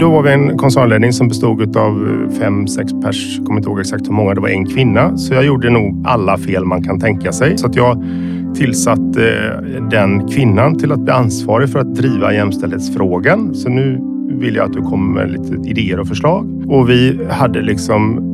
Då var vi en koncernledning som bestod av eh, fem, sex pers. Jag kommer inte ihåg exakt hur många. Det var en kvinna. Så jag gjorde nog alla fel man kan tänka sig. Så att jag tillsatte eh, den kvinnan till att bli ansvarig för att driva jämställdhetsfrågan. Så nu vill jag att du kommer med lite idéer och förslag. Och vi hade liksom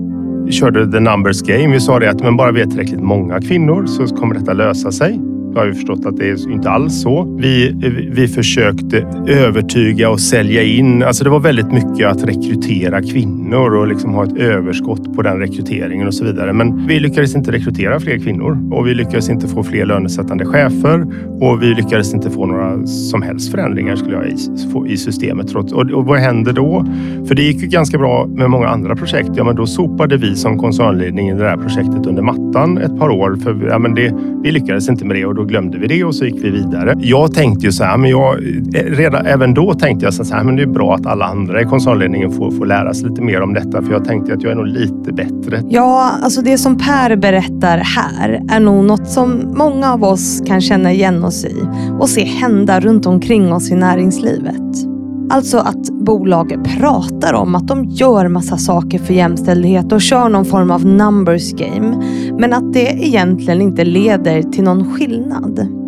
körde the numbers game. Vi sa det att men bara vi är tillräckligt många kvinnor så kommer detta lösa sig. Då har vi förstått att det är inte alls så. Vi, vi försökte övertyga och sälja in. Alltså det var väldigt mycket att rekrytera kvinnor och liksom ha ett överskott på den rekryteringen och så vidare. Men vi lyckades inte rekrytera fler kvinnor och vi lyckades inte få fler lönesättande chefer och vi lyckades inte få några som helst förändringar skulle jag få i systemet. Och, och vad hände då? För det gick ju ganska bra med många andra projekt. Ja, men då sopade vi som koncernledning det här projektet under mattan ett par år. För ja, men det, vi lyckades inte med det och då glömde vi det och så gick vi vidare. Jag tänkte ju så här, men jag, eh, redan, även då tänkte jag så här, men det är bra att alla andra i koncernledningen får, får lära sig lite mer om detta. För jag tänkte att jag är nog lite bättre. Ja, alltså det som Per berättar här är nog något som många av oss kan känna igen oss i och se hända runt omkring oss i näringslivet. Alltså att bolag pratar om att de gör massa saker för jämställdhet och kör någon form av numbers game. Men att det egentligen inte leder till någon skillnad.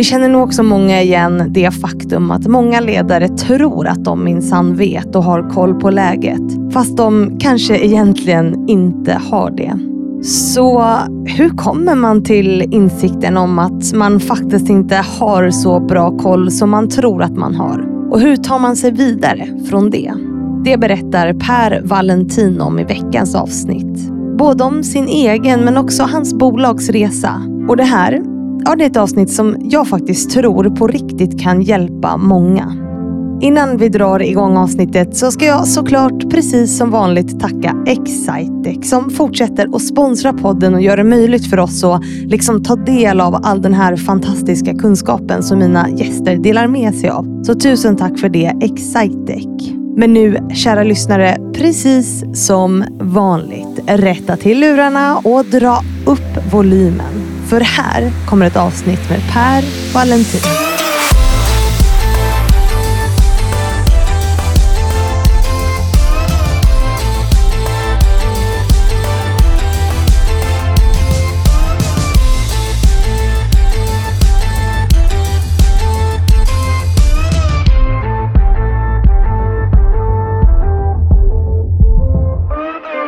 Vi känner nog också många igen det faktum att många ledare tror att de minsann vet och har koll på läget. Fast de kanske egentligen inte har det. Så hur kommer man till insikten om att man faktiskt inte har så bra koll som man tror att man har? Och hur tar man sig vidare från det? Det berättar Per Valentin om i veckans avsnitt. Både om sin egen men också hans bolags resa. Och det här, ja det är ett avsnitt som jag faktiskt tror på riktigt kan hjälpa många. Innan vi drar igång avsnittet så ska jag såklart precis som vanligt tacka Excitec som fortsätter att sponsra podden och gör det möjligt för oss att liksom ta del av all den här fantastiska kunskapen som mina gäster delar med sig av. Så tusen tack för det Excitec. Men nu, kära lyssnare, precis som vanligt, rätta till lurarna och dra upp volymen. För här kommer ett avsnitt med Per Valentin.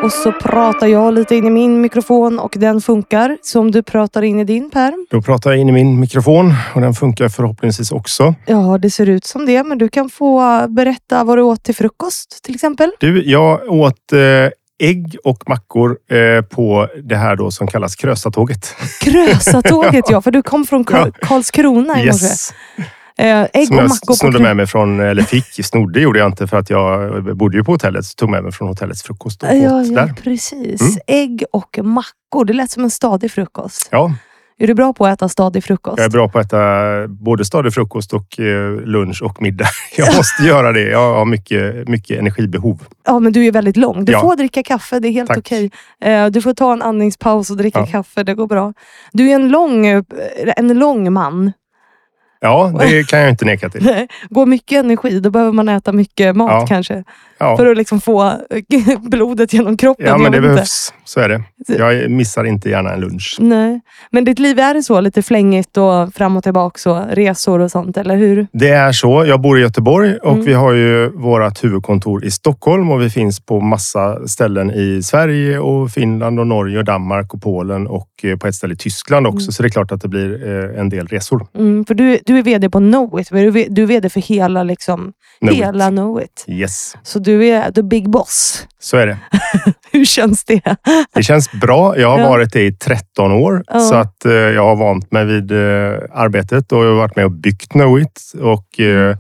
Och så pratar jag lite in i min mikrofon och den funkar som du pratar in i din Per. Då pratar jag in i min mikrofon och den funkar förhoppningsvis också. Ja, det ser ut som det. Men du kan få berätta vad du åt till frukost till exempel. Du, jag åt eh, ägg och mackor eh, på det här då som kallas Krösatåget. Krösatåget ja, för du kom från Karlskrona i morse. Eh, ägg som och mackor jag snodde med mig från, eller fick, snodde gjorde jag inte för att jag bodde ju på hotellet. Så tog med mig från hotellets frukost och ja, åt ja, där. Precis. Mm. Ägg och mackor. Det lät som en stadig frukost. Ja. Är du bra på att äta stadig frukost? Jag är bra på att äta både stadig frukost och eh, lunch och middag. Jag måste göra det. Jag har mycket, mycket energibehov. Ja, men du är väldigt lång. Du ja. får dricka kaffe. Det är helt Tack. okej. Eh, du får ta en andningspaus och dricka ja. kaffe. Det går bra. Du är en lång, en lång man. Ja, det kan jag inte neka till. Går mycket energi, då behöver man äta mycket mat ja. kanske. Ja. För att liksom få blodet genom kroppen. Ja, men det behövs. Så är det. Jag missar inte gärna en lunch. Nej. Men ditt liv är så? Lite flängigt och fram och tillbaka och resor och sånt, eller hur? Det är så. Jag bor i Göteborg och mm. vi har ju vårt huvudkontor i Stockholm och vi finns på massa ställen i Sverige och Finland och Norge och Danmark och Polen och eh, på ett ställe i Tyskland också. Mm. Så det är klart att det blir eh, en del resor. Mm, för du, du är VD på Knowit. Du är VD för hela, liksom, know hela it. Knowit. Yes. Så du är the big boss. Så är det. Hur känns det? det känns bra. Jag har ja. varit det i 13 år ja. så att eh, jag har vant mig vid eh, arbetet och jag har varit med och byggt Knowit. Och, Eh,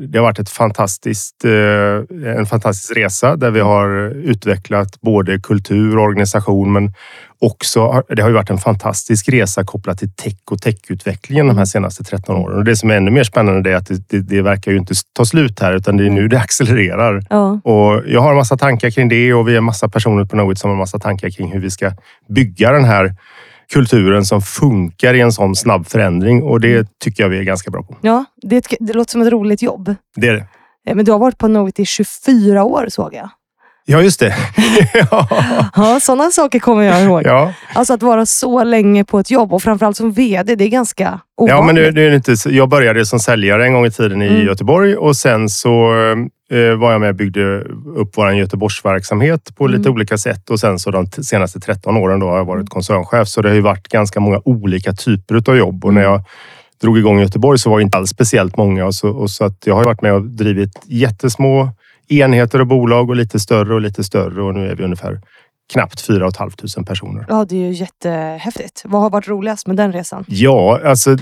det har varit ett fantastiskt, eh, en fantastisk resa där vi har utvecklat både kultur och organisation men också, det har ju varit en fantastisk resa kopplat till tech och techutvecklingen de här senaste 13 åren. Och det som är ännu mer spännande är att det, det, det verkar ju inte ta slut här utan det är nu det accelererar. Ja. Och jag har en massa tankar kring det och vi är en massa personer på Knowit som har en massa tankar kring hur vi ska bygga den här kulturen som funkar i en sån snabb förändring och det tycker jag vi är ganska bra på. Ja, det, det låter som ett roligt jobb. Det är det. Eh, Men du har varit på Knowit i 24 år såg jag. Ja, just det. ja. Ja, sådana saker kommer jag ihåg. Ja. Alltså att vara så länge på ett jobb och framförallt som VD, det är ganska ovanligt. Ja, men det, det är inte, jag började som säljare en gång i tiden i Mm. Göteborg och sen så eh, var jag med och byggde upp vår Göteborgsverksamhet på lite Mm. olika sätt och sen så de senaste 13 åren då har jag varit koncernchef. Så det har ju varit ganska många olika typer av jobb och när Mm. jag drog igång i Göteborg så var det inte alls speciellt många och så, och så att jag har varit med och drivit jättesmå enheter och bolag och lite större och lite större och nu är vi ungefär knappt 4 500 personer. Ja, det är ju jättehäftigt. Vad har varit roligast med den resan? Ja, alltså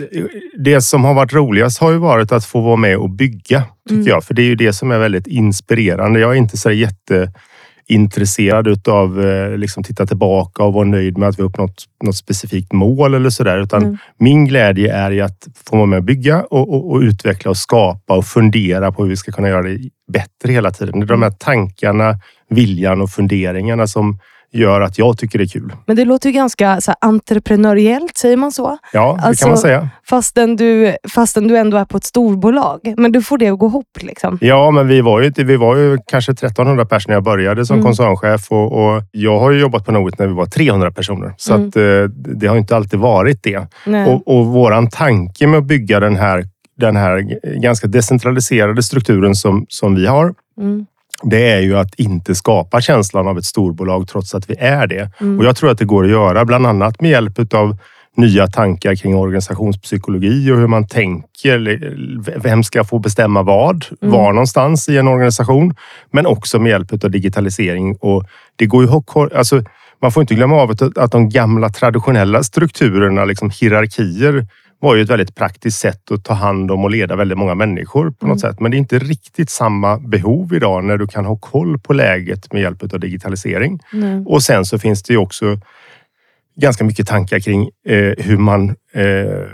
det- som har varit roligast har ju varit att få vara med och bygga, tycker Mm. jag. För det är ju det som är väldigt inspirerande. Jag är inte så jätteintresserad utav eh, liksom titta tillbaka och vara nöjd med att vi uppnått något specifikt mål eller sådär. Utan Mm. min glädje är i att få vara med och bygga och, och, och utveckla och skapa och fundera på hur vi ska kunna göra det bättre hela tiden. Det är de här tankarna, viljan och funderingarna som gör att jag tycker det är kul. Men det låter ju ganska så här, entreprenöriellt, säger man så? Ja, det Alltså- kan man säga. Fastän du, fastän du ändå är på ett storbolag. Men du får det att gå ihop liksom. Ja, men vi var ju, vi var ju kanske 1300 personer när jag började som Mm. koncernchef och, och jag har ju jobbat på Knowit när vi var 300 personer. Så Mm. att, eh, det har inte alltid varit det. Nej. Och, och våran tanke med att bygga den här, den här ganska decentraliserade strukturen som, som vi har, Mm. Det är ju att inte skapa känslan av ett storbolag trots att vi är det. Mm. Och jag tror att det går att göra, bland annat med hjälp av nya tankar kring organisationspsykologi och hur man tänker. Vem ska få bestämma vad? Mm. Var någonstans i en organisation? Men också med hjälp av digitalisering. Och det går ju alltså, man får inte glömma av att, att de gamla traditionella strukturerna, liksom hierarkier, var ju ett väldigt praktiskt sätt att ta hand om och leda väldigt många människor på något sätt. Men det är inte riktigt samma behov idag när du kan ha koll på läget med hjälp av digitalisering. Nej. Och sen så finns det ju också ganska mycket tankar kring eh, hur man eh,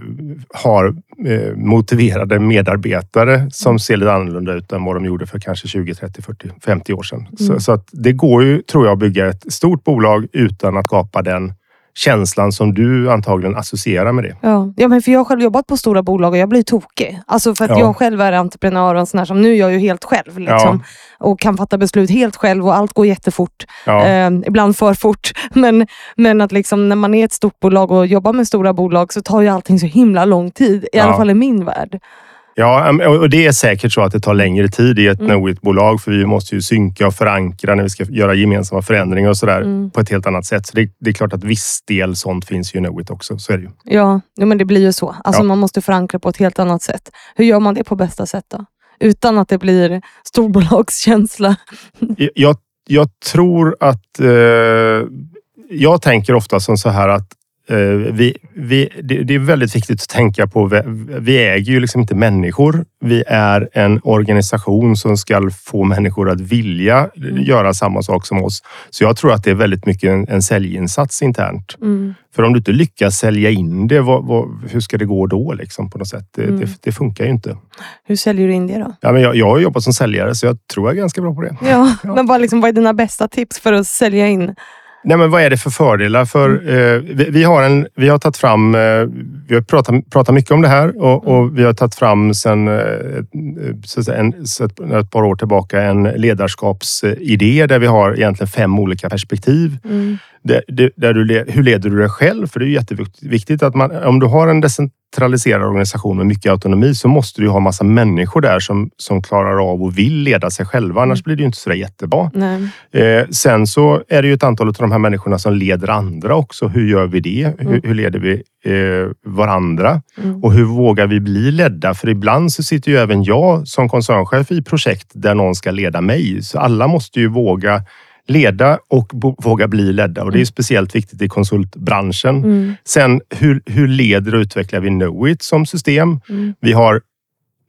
har eh, motiverade medarbetare som ser lite annorlunda ut än vad de gjorde för kanske 20, 30, 40, 50 år sedan. Så, Mm. så att det går ju, tror jag, att bygga ett stort bolag utan att skapa den känslan som du antagligen associerar med det. Ja. ja, men för jag har själv jobbat på stora bolag och jag blir tokig. Alltså för att Ja. jag själv är entreprenör och en sån här som nu jag ju helt själv. Liksom, Och kan fatta beslut helt själv och allt går jättefort. Ja. Eh, ibland för fort. Men, men att liksom, när man är ett stort bolag och jobbar med stora bolag så tar ju allting så himla lång tid. I Ja. alla fall i min värld. Ja, och det är säkert så att det tar längre tid i ett Mm. Knowit-bolag för vi måste ju synka och förankra när vi ska göra gemensamma förändringar och sådär Mm. på ett helt annat sätt. Så det, det är klart att viss del sånt finns ju i Knowit också. Så är det ju. Ja, men det blir ju så. Alltså Ja. Man måste förankra på ett helt annat sätt. Hur gör man det på bästa sätt då? Utan att det blir storbolagskänsla. Jag, jag tror att... Eh, jag tänker ofta som så här att vi, vi, det, är väldigt viktigt att tänka på. Vi, äger ju liksom inte människor. Vi är en organisation som ska få människor att vilja göra samma sak som oss. Så jag tror att det är väldigt mycket en, en säljinsats internt. Mm. För om du inte lyckas sälja in det, vad, vad, hur ska det gå då? Liksom, på något sätt? Det, Mm. det, det funkar ju inte. Hur säljer du in det då? Ja, men jag, jag har jobbat som säljare så jag tror jag är ganska bra på det. Ja, Ja. men vad, liksom, vad är dina bästa tips för att sälja in? Nej, men vad är det för fördelar? För, eh, vi, vi, har en, vi har tagit fram, eh, vi har pratat, pratat mycket om det här och, och vi har tagit fram sen eh, en, så ett, par år tillbaka en ledarskapsidé där vi har egentligen fem olika perspektiv. Mm. Det, där du, hur leder du dig själv? För det är jätteviktigt att man, om du har en decentraliserad organisation med mycket autonomi så måste du ju ha massa människor där som, som klarar av och vill leda sig själva. Annars blir det ju inte så där jättebra. Eh, sen så är det ju ett antal av de här människorna som leder andra också. Hur gör vi det? Hur, hur leder vi eh, varandra? Mm. Och hur vågar vi bli ledda? För ibland så sitter ju även jag som koncernchef i projekt där någon ska leda mig. Så alla måste ju våga leda och våga bli ledda. Och det är speciellt viktigt i konsultbranschen. Mm. Sen hur, hur leder och utvecklar vi Knowit som system? Mm. Vi har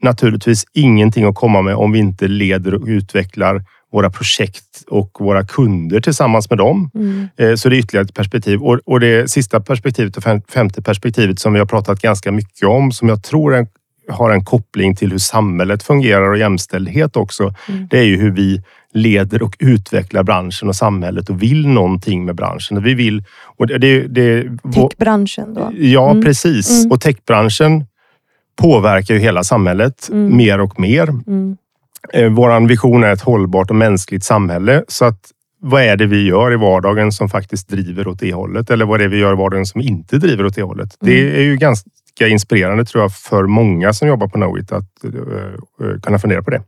naturligtvis ingenting att komma med om vi inte leder och utvecklar våra projekt och våra kunder tillsammans med dem. Mm. Eh, Så det är ytterligare ett perspektiv. Och- det sista perspektivet och fem- femte perspektivet som vi har pratat ganska mycket om, som jag tror har en koppling till hur samhället fungerar och jämställdhet också. Mm. Det är ju hur vi leder och utvecklar branschen och samhället och vill någonting med branschen. Vi vill... Och det, det, det, Techbranschen då? Ja, Mm. precis. Mm. Och techbranschen påverkar ju hela samhället Mm. mer och mer. Mm. Eh, Vår vision är ett hållbart och mänskligt samhälle. Så att vad är det vi gör i vardagen som faktiskt driver åt det hållet? Eller vad är det vi gör i vardagen som inte driver åt det hållet? Det är ju ganska inspirerande tror jag för många som jobbar på Knowit att eh, kunna fundera på det.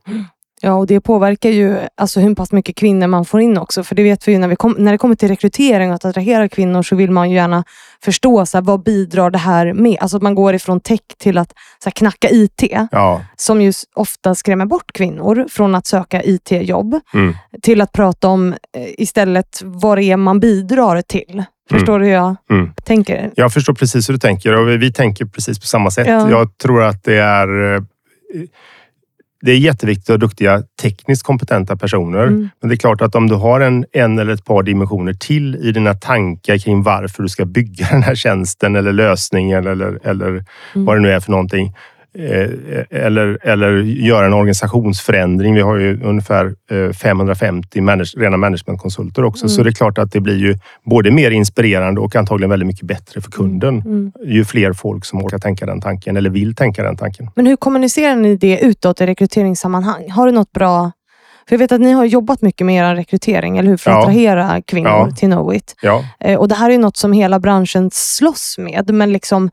Ja, och det påverkar ju alltså, hur pass mycket kvinnor man får in också. För det vet vi ju när, vi kom, när det kommer till rekrytering och att attrahera kvinnor så vill man ju gärna förstå så här, vad bidrar det här med. Alltså att man går ifrån tech till att så här, knacka IT. Ja, Som ju ofta skrämmer bort kvinnor från att söka IT-jobb. mm. Till att prata om eh, istället vad det är man bidrar till. Förstår du hur jag Mm. tänker? Jag förstår precis hur du tänker och vi tänker precis på samma sätt. Ja. Jag tror att det är eh, det är jätteviktigt att ha duktiga tekniskt kompetenta personer. Mm. Men det är klart att om du har en, en eller ett par dimensioner till i dina tankar kring varför du ska bygga den här tjänsten eller lösningen eller, eller Mm. vad det nu är för någonting. Eh, Eller, eller göra en organisationsförändring. Vi har ju ungefär eh, 550 manage, rena managementkonsulter också. Så Mm. det är klart att det blir ju både mer inspirerande och antagligen väldigt mycket bättre för kunden. Mm. Ju fler folk som orkar tänka den tanken eller vill tänka den tanken. Men hur kommunicerar ni det utåt i rekryteringssammanhang? Har du något bra... För jag vet att ni har jobbat mycket med er rekrytering, eller hur? För att Ja. attrahera kvinnor Ja. till Knowit. Ja, Eh, och det här är ju något som hela branschen slåss med, men liksom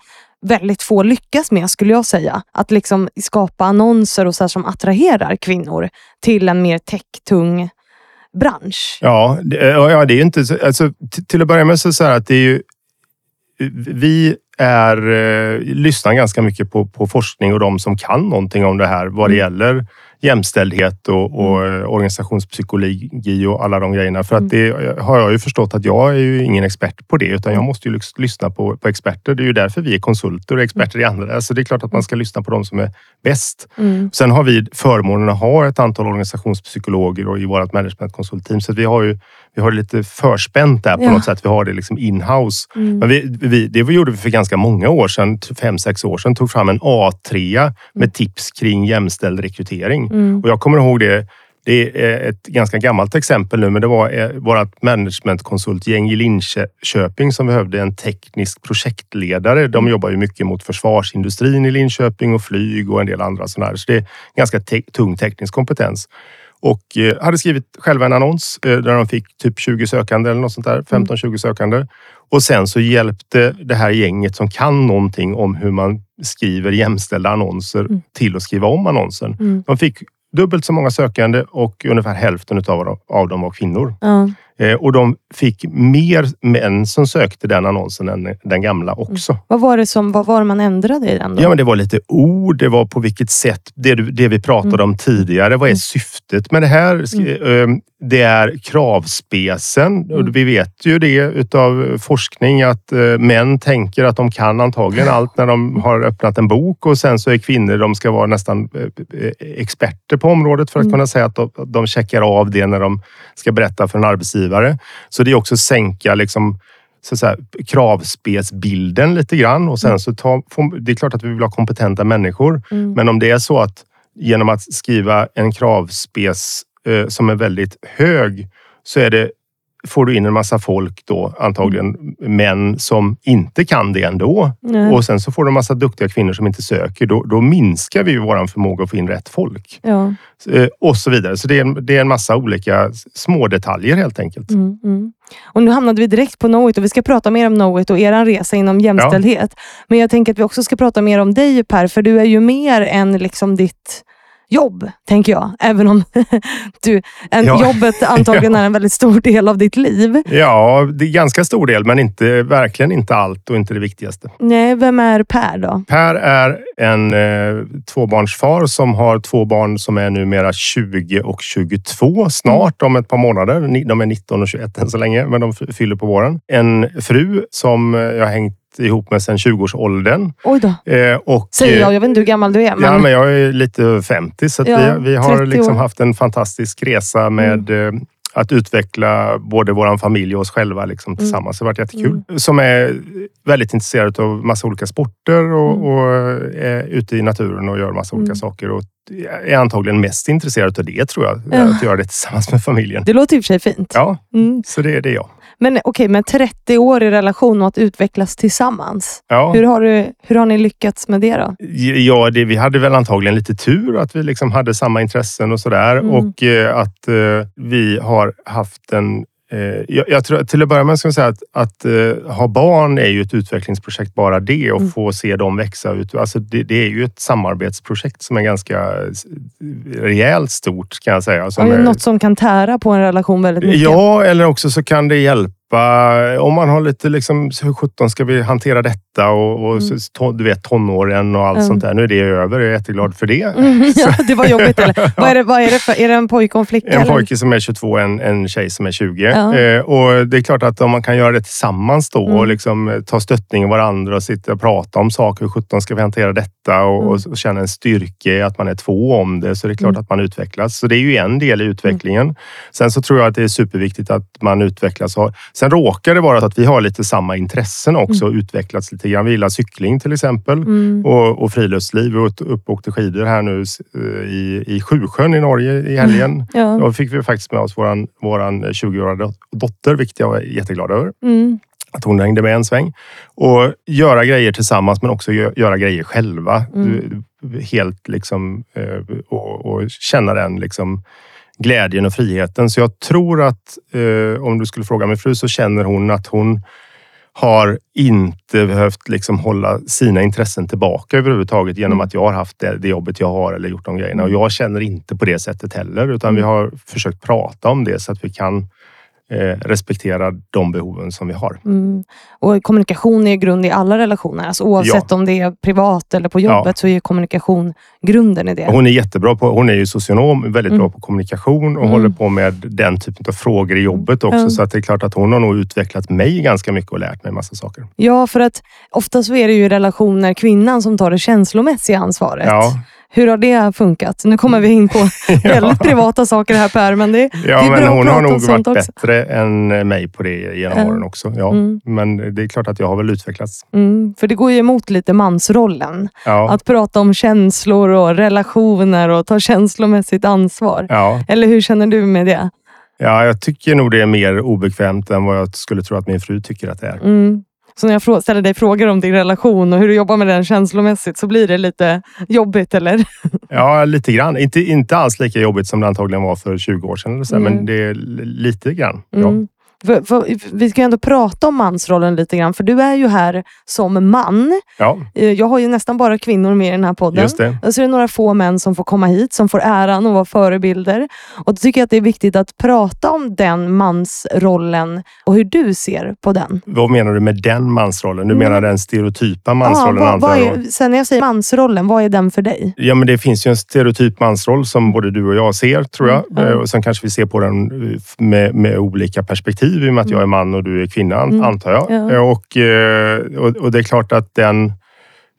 väldigt få lyckas med, skulle jag säga. Att liksom skapa annonser och så här som attraherar kvinnor till en mer tech-tung bransch. Ja, det, ja, det är inte... så- Alltså, till att börja med så så här att det är ju... Vi är, eh, lyssnar ganska mycket på, på forskning och de som kan någonting om det här vad det Mm. gäller jämställdhet och, och eh, organisationspsykologi och alla de grejerna. För Mm. att det har jag ju förstått att jag är ju ingen expert på det utan jag måste ju lys- lyssna på, på experter. Det är ju därför vi är konsulter och experter i andra. Alltså det är klart att man ska lyssna på de som är bäst. Mm. Sen har vi förmånen att ha ett antal organisationspsykologer och i vårt managementkonsultteam. Så vi har ju vi har det lite förspänt där på Ja. något sätt. Vi har det liksom in-house. Mm. Men vi, vi, det gjorde vi för ganska många år sedan, fem, sex år sedan. Tog fram en A3 med tips kring jämställd rekrytering. Mm. Och jag kommer ihåg det. Det är ett ganska gammalt exempel nu, men det var eh, vårt managementkonsultgäng i Linköping som behövde en teknisk projektledare. De jobbar ju mycket mot försvarsindustrin i Linköping och flyg och en del andra sådana här. Så det är ganska te tung teknisk kompetens. Och eh, hade skrivit själva en annons eh, där de fick typ 20 sökande eller något sånt där. 15-20 sökande. Och sen så hjälpte det här gänget som kan någonting om hur man skriver jämställda annonser Mm. till att skriva om annonsen. Mm. De fick dubbelt så många sökande och ungefär hälften av dem var kvinnor. Ja. Eh, och de fick mer män som sökte den annonsen än den gamla också. Vad, var det som, vad var man ändrade i den då? Ja, men det var lite ord, det var på vilket sätt, det, det vi pratade Mm. om tidigare. Vad är Mm. syftet med det här? Sk- eh, Det är kravspecen. Och Mm. vi vet ju det utav forskning att eh, män tänker att de kan antagligen allt när de har öppnat en bok och sen så är kvinnor, de ska vara nästan eh, experter på området för att Mm. kunna säga att de, de checkar av det när de ska berätta för en arbetsgivare. Så det är också sänka liksom så att säga, kravspelsbilden lite grann och sen så ta, det är klart att vi vill ha kompetenta människor. Mm. Men om det är så att genom att skriva en kravspes eh, som är väldigt hög så är det, får du in en massa folk då, antagligen män som inte kan det ändå. Nej. Och sen så får du en massa duktiga kvinnor som inte söker. Då, då minskar vi vår förmåga att få in rätt folk. Ja. Eh, och så vidare. Så det är, en, det är en massa olika små detaljer helt enkelt. Mm, mm. Och nu hamnade vi direkt på Knowit och vi ska prata mer om Knowit och er resa inom jämställdhet. Men jag tänker att vi också ska prata mer om dig Per, för du är ju mer än liksom ditt jobb, tänker jag. Även om du, en, Ja. jobbet antagligen är en väldigt stor del av ditt liv. Ja, det är ganska stor del, men inte, verkligen inte allt och inte det viktigaste. Nej, vem är Per då? Per är en eh, tvåbarnsfar som har två barn som är numera 20 och 22 snart om ett par månader. De är 19 och 21 än så länge, men de fyller på våren. En fru som eh, jag har hängt ihop med sedan 20-årsåldern. Oj då, Eh, och, säger eh, jag. Jag vet inte hur gammal du är. Men... Ja, men jag är lite över 50 så Ja, vi, vi har 30 liksom haft en fantastisk resa med eh, att utveckla både vår familj och oss själva liksom, tillsammans. Det har varit jättekul. Som är väldigt intresserad av massa olika sporter och, Mm. och är ute i naturen och gör massa olika Mm. saker. Och är antagligen mest intresserad av det tror jag. Ja. Att göra det tillsammans med familjen. Det låter i och för sig fint. Ja, Mm. så det, det är jag. Men okej, okay, men 30 år i relation och att utvecklas tillsammans. Ja. Hur, har du, hur har ni lyckats med det då? Ja, det, vi hade väl antagligen lite tur att vi liksom hade samma intressen och sådär. Mm. Och eh, att eh, vi har haft en jag, jag, tror, till att börja med ska jag säga att, att uh, ha barn är ju ett utvecklingsprojekt bara det och mm. få se dem växa ut. Alltså det, det, är ju ett samarbetsprojekt som är ganska rejält stort kan jag säga. Som ja, är, något som kan tära på en relation väldigt mycket. Ja, eller också så kan det hjälpa om man har lite liksom, hur sjutton ska vi hantera detta? Och, och mm. så, du vet tonåren och allt mm. sånt där. Nu är det över. Jag är jätteglad för det. Mm, ja, det var jobbigt. Eller? vad, är det, vad är det för? Är det en pojke och en flicka? En eller? pojke som är 22 och en, en tjej som är 20. Ja. Eh, och Det är klart att om man kan göra det tillsammans då och mm. liksom, eh, ta stöttning av varandra och sitta och prata om saker. Hur sjutton ska vi hantera detta? Och, och, mm. och känna en styrka i att man är två om det. Så det är klart att man utvecklas. Så det är ju en del i utvecklingen. Sen så tror jag att det är superviktigt att man utvecklas. Sen råkar det vara att vi har lite samma intressen också mm. utvecklats lite grann. Vi gillar cykling till exempel mm. och, och friluftsliv. Vi uppåkte skidor här nu eh, i, i Sjusjön i Norge i helgen. Ja. Då fick vi faktiskt med oss våran, våran 20-åriga dotter, vilket jag var jätteglad över. Mm. Att hon hängde med en sväng. Och göra grejer tillsammans men också göra grejer själva. Mm. Helt liksom eh, och, och känna den liksom glädjen och friheten. Så jag tror att eh, om du skulle fråga min fru så känner hon att hon har inte behövt liksom hålla sina intressen tillbaka överhuvudtaget genom mm. att jag har haft det, det jobbet jag har eller gjort de grejerna. Och jag känner inte på det sättet heller utan vi mm. har försökt prata om det så att vi kan respektera de behoven som vi har. Mm. Och Kommunikation är grund i alla relationer. Alltså oavsett ja. om det är privat eller på jobbet ja. så är kommunikation grunden i det. Hon är jättebra på, hon är ju socionom, väldigt mm. bra på kommunikation och mm. håller på med den typen av frågor i jobbet också. Så att det är klart att hon har nog utvecklat mig ganska mycket och lärt mig massa saker. Ja, för att ofta så är det ju relationer kvinnan som tar det känslomässiga ansvaret. Ja. Hur har det funkat? Nu kommer vi in på väldigt privata saker här Per, men det, ja, det är men bra Hon har nog varit också. bättre än mig på det genom mm. åren också. Ja. Mm. Men det är klart att jag har väl utvecklats. Mm. För det går ju emot lite mansrollen. Ja. Att prata om känslor och relationer och ta känslomässigt ansvar. Ja. Eller hur känner du med det? Ja, jag tycker nog det är mer obekvämt än vad jag skulle tro att min fru tycker att det är. Mm. Så när jag ställer dig frågor om din relation och hur du jobbar med den känslomässigt så blir det lite jobbigt, eller? Ja, lite grann. Inte, inte alls lika jobbigt som det antagligen var för 20 år sedan, eller så, mm. men det är lite grann. Ja. Mm. Vi ska ändå prata om mansrollen lite grann, för du är ju här som man. Ja. Eh, jag har ju nästan bara kvinnor med i den här podden. Just det. Och så är det några få män som får komma hit, som får äran att vara förebilder. Och då tycker jag att det är viktigt att prata om den mansrollen och hur du ser på den. Vad menar du med den mansrollen? Du menar mm. den stereotypa mansrollen? Ja, vad, vad är, sen när jag säger mansrollen, vad är den för dig? Ja, men det finns ju en stereotyp mansroll som både du och jag ser, tror jag. Mm. Och sen kanske vi ser på den med, med olika perspektiv perspektiv i och med att jag är mm. man och du är kvinna, mm. antar jag. Ja. Eh, och, eh, och, och, det är klart att den...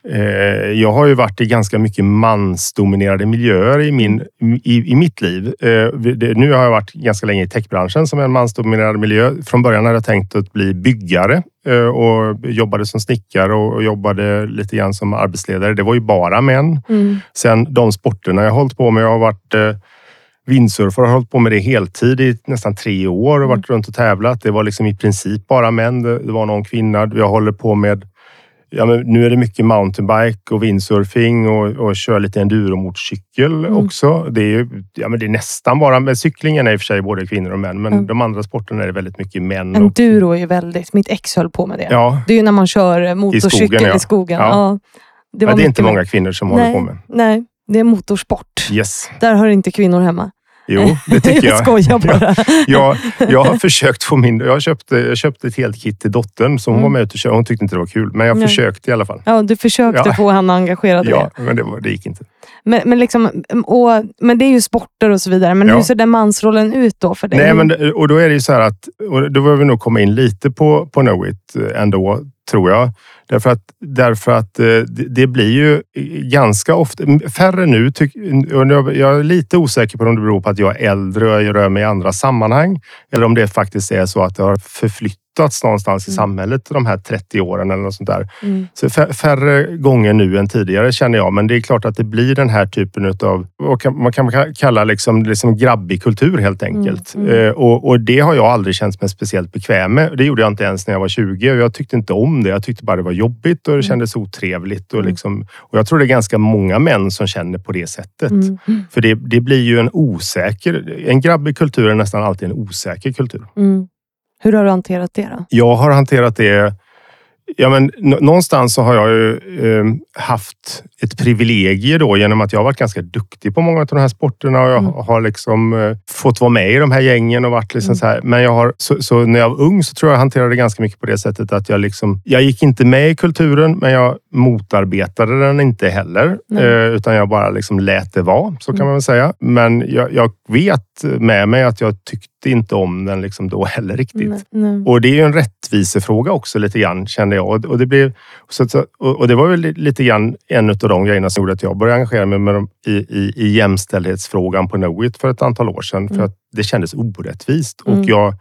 Eh, jag har ju varit i ganska mycket mansdominerade miljöer i, min, i, i mitt liv. Det, nu har jag varit ganska länge i techbranschen som är en mansdominerad miljö. Från början hade jag tänkt att bli byggare och jobbade som snickare och jobbade lite grann som arbetsledare. Det var ju bara män. Mm. Sen de sporterna jag har hållit på med, jag har varit Windsurfare har hållit på med det heltid i nästan tre år och varit mm. runt och tävlat. Det var liksom i princip bara män. Det var någon kvinna. Jag håller på med Ja, men nu är det mycket mountainbike och windsurfing och, och kör lite enduromotorcykel mm. också. Det är, ja, men det är nästan bara, med cyklingen är i och för sig både kvinnor och män, men mm. de andra sporterna är det väldigt mycket män. Enduro och, är väldigt, mitt ex höll på med det. Ja, det är ju när man kör motorcykel i skogen. Ja. I skogen. Ja. Ja, det, var det är inte många kvinnor som nej, håller på med. Nej, det är motorsport. Yes. Där hör inte kvinnor hemma. Jo, det tycker jag. jag skojar bara. jag, jag har försökt få min... Jag köpte, jag köpte ett helt kit till dottern som mm. var med ute och körde. Hon tyckte inte det var kul, men jag Nej. försökte i alla fall. Ja, du försökte ja. få henne engagerad Ja, men det, var, det gick inte. Men, men, liksom, och, men det är ju sporter och så vidare. Men ja. hur ser den mansrollen ut då för dig? Nej, men, och då är det ju så här att... Och då behöver vi nog komma in lite på, på Know It ändå, tror jag. Därför att, därför att eh, det blir ju ganska ofta, färre nu, tyck, jag är lite osäker på om det beror på att jag är äldre och jag rör mig i andra sammanhang. Eller om det faktiskt är så att det har förflyttat förflyttats någonstans i Mm. samhället de här 30 åren eller något sånt där. Mm. Så fär- färre gånger nu än tidigare känner jag, men det är klart att det blir den här typen av vad man kan kalla liksom, liksom grabbig kultur helt enkelt. Mm, mm. Eh, och, och det har jag aldrig känt mig speciellt bekväm med. Det gjorde jag inte ens när jag var 20 och jag tyckte inte om det. Jag tyckte bara det var jobbigt och det kändes otrevligt. Och, liksom, och jag tror det är ganska många män som känner på det sättet. För det, det blir ju en osäker... En grabbig kultur är nästan alltid en osäker kultur. Mm. Hur har du hanterat det då? Jag har hanterat det... Ja, men, nå- någonstans så har jag ju eh, haft ett privilegie då genom att jag har varit ganska duktig på många av de här sporterna och jag Mm. har liksom eh, fått vara med i de här gängen och varit liksom Mm. så här. Men jag har, så, så när jag var ung så tror jag jag hanterade det ganska mycket på det sättet att jag liksom, jag gick inte med i kulturen, men jag motarbetade den inte heller, eh, utan jag bara liksom lät det vara, så kan Mm. man väl säga. Men jag, jag vet med mig att jag tyckte inte om den liksom då heller riktigt. Nej, nej. Och det är ju en rättvisefråga också lite grann kände jag. Och- det, blev, så, och det var väl li- lite grann en av de grejerna som gjorde att jag började engagera mig med dem i, i, i jämställdhetsfrågan på Knowit för ett antal år sedan. För Mm. att det kändes orättvist Mm. och jag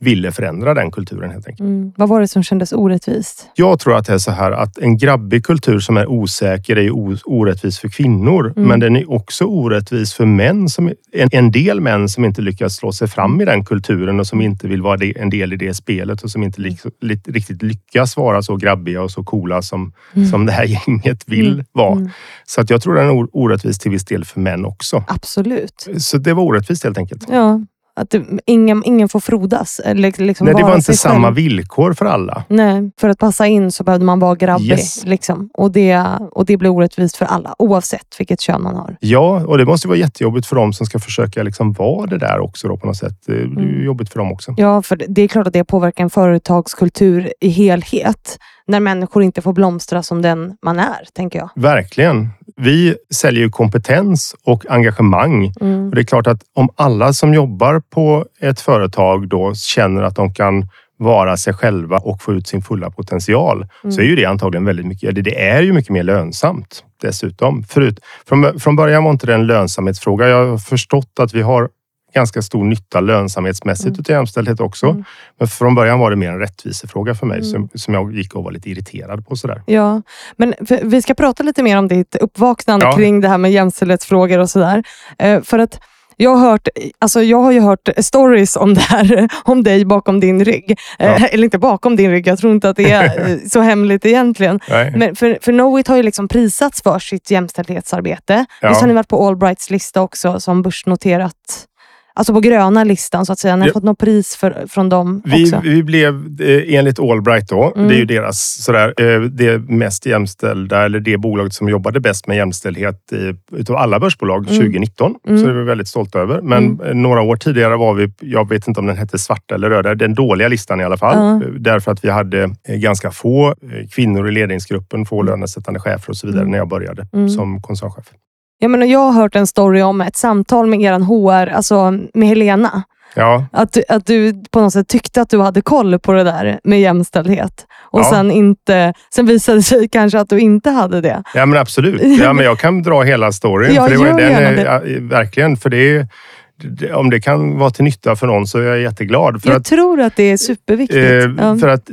ville förändra den kulturen helt enkelt. Mm. Vad var det som kändes orättvist? Jag tror att det är så här att en grabbig kultur som är osäker är ju orättvis för kvinnor. Mm. Men den är också orättvis för män. Som, en, en del män som inte lyckas slå sig fram i den kulturen och som inte vill vara en del i det spelet och som inte lik, li, riktigt lyckas vara så grabbiga och så coola som, Mm. som det här gänget vill Mm. vara. Mm. Så att jag tror den är orättvis till viss del för män också. Absolut. Så det var orättvist helt enkelt. Ja, att ingen, ingen får frodas. Liksom Nej, det var inte samma villkor för alla. Nej, för att passa in så behövde man vara grabbig. Yes. Liksom. Och, det, och det blir orättvist för alla, oavsett vilket kön man har. Ja, och det måste vara jättejobbigt för dem som ska försöka liksom vara det där också då på något sätt. Det är Mm. jobbigt för dem också. Ja, för det är klart att det påverkar en företagskultur i helhet. När människor inte får blomstra som den man är, tänker jag. Verkligen. Vi säljer ju kompetens och engagemang. Mm. Och det är klart att om alla som jobbar på ett företag då känner att de kan vara sig själva och få ut sin fulla potential så Mm. är ju det antagligen väldigt mycket, det- det är ju mycket mer lönsamt dessutom. Förut, från, från början var inte det en lönsamhetsfråga. Jag har förstått att vi har ganska stor nytta lönsamhetsmässigt Mm. utav jämställdhet också. Mm. Men från början var det mer en rättvisefråga för mig Mm. som, som jag gick och var lite irriterad på sådär. Ja, men vi ska prata lite mer om ditt uppvaknande Ja. kring det här med jämställdhetsfrågor och sådär. Eh, för att jag har, hört, alltså jag har ju hört stories om det här, om dig bakom din rygg. Eh, Ja. Eller inte bakom din rygg, jag tror inte att det är eh, så hemligt egentligen. Nej. Men för, för Knowit har ju liksom prisats för sitt jämställdhetsarbete. Ja. Visst har ni varit på Allbrights lista också som börsnoterat, alltså på gröna listan så att säga. Ni har Ja. fått något pris för, från dem Vi, också. vi blev eh, enligt Allbright då, Mm. det är ju deras sådär, eh, det mest jämställda eller det bolaget som jobbade bäst med jämställdhet i, utav alla börsbolag Mm. 2019. Mm. Så det är vi väldigt stolta över. Men Mm. eh, några år tidigare var vi, jag vet inte om den hette svarta eller röda, den dåliga listan i alla fall. Därför att vi hade ganska få kvinnor i ledningsgruppen, få lönesättande chefer och så vidare Mm. när jag började Mm. som koncernchef. Jag, menar, jag har hört en story om ett samtal med er HR, alltså med Helena. Ja, Att, du- att du på något sätt tyckte att du hade koll på det där med jämställdhet. Och Ja. sen, inte, sen visade det sig kanske att du inte hade det. Ja men absolut. Ja, men jag kan dra hela storyn. Ja, för det var, den, är- verkligen, för det är, om det kan vara till nytta för någon så är jag jätteglad. För jag att, tror att det är superviktigt. eh, för att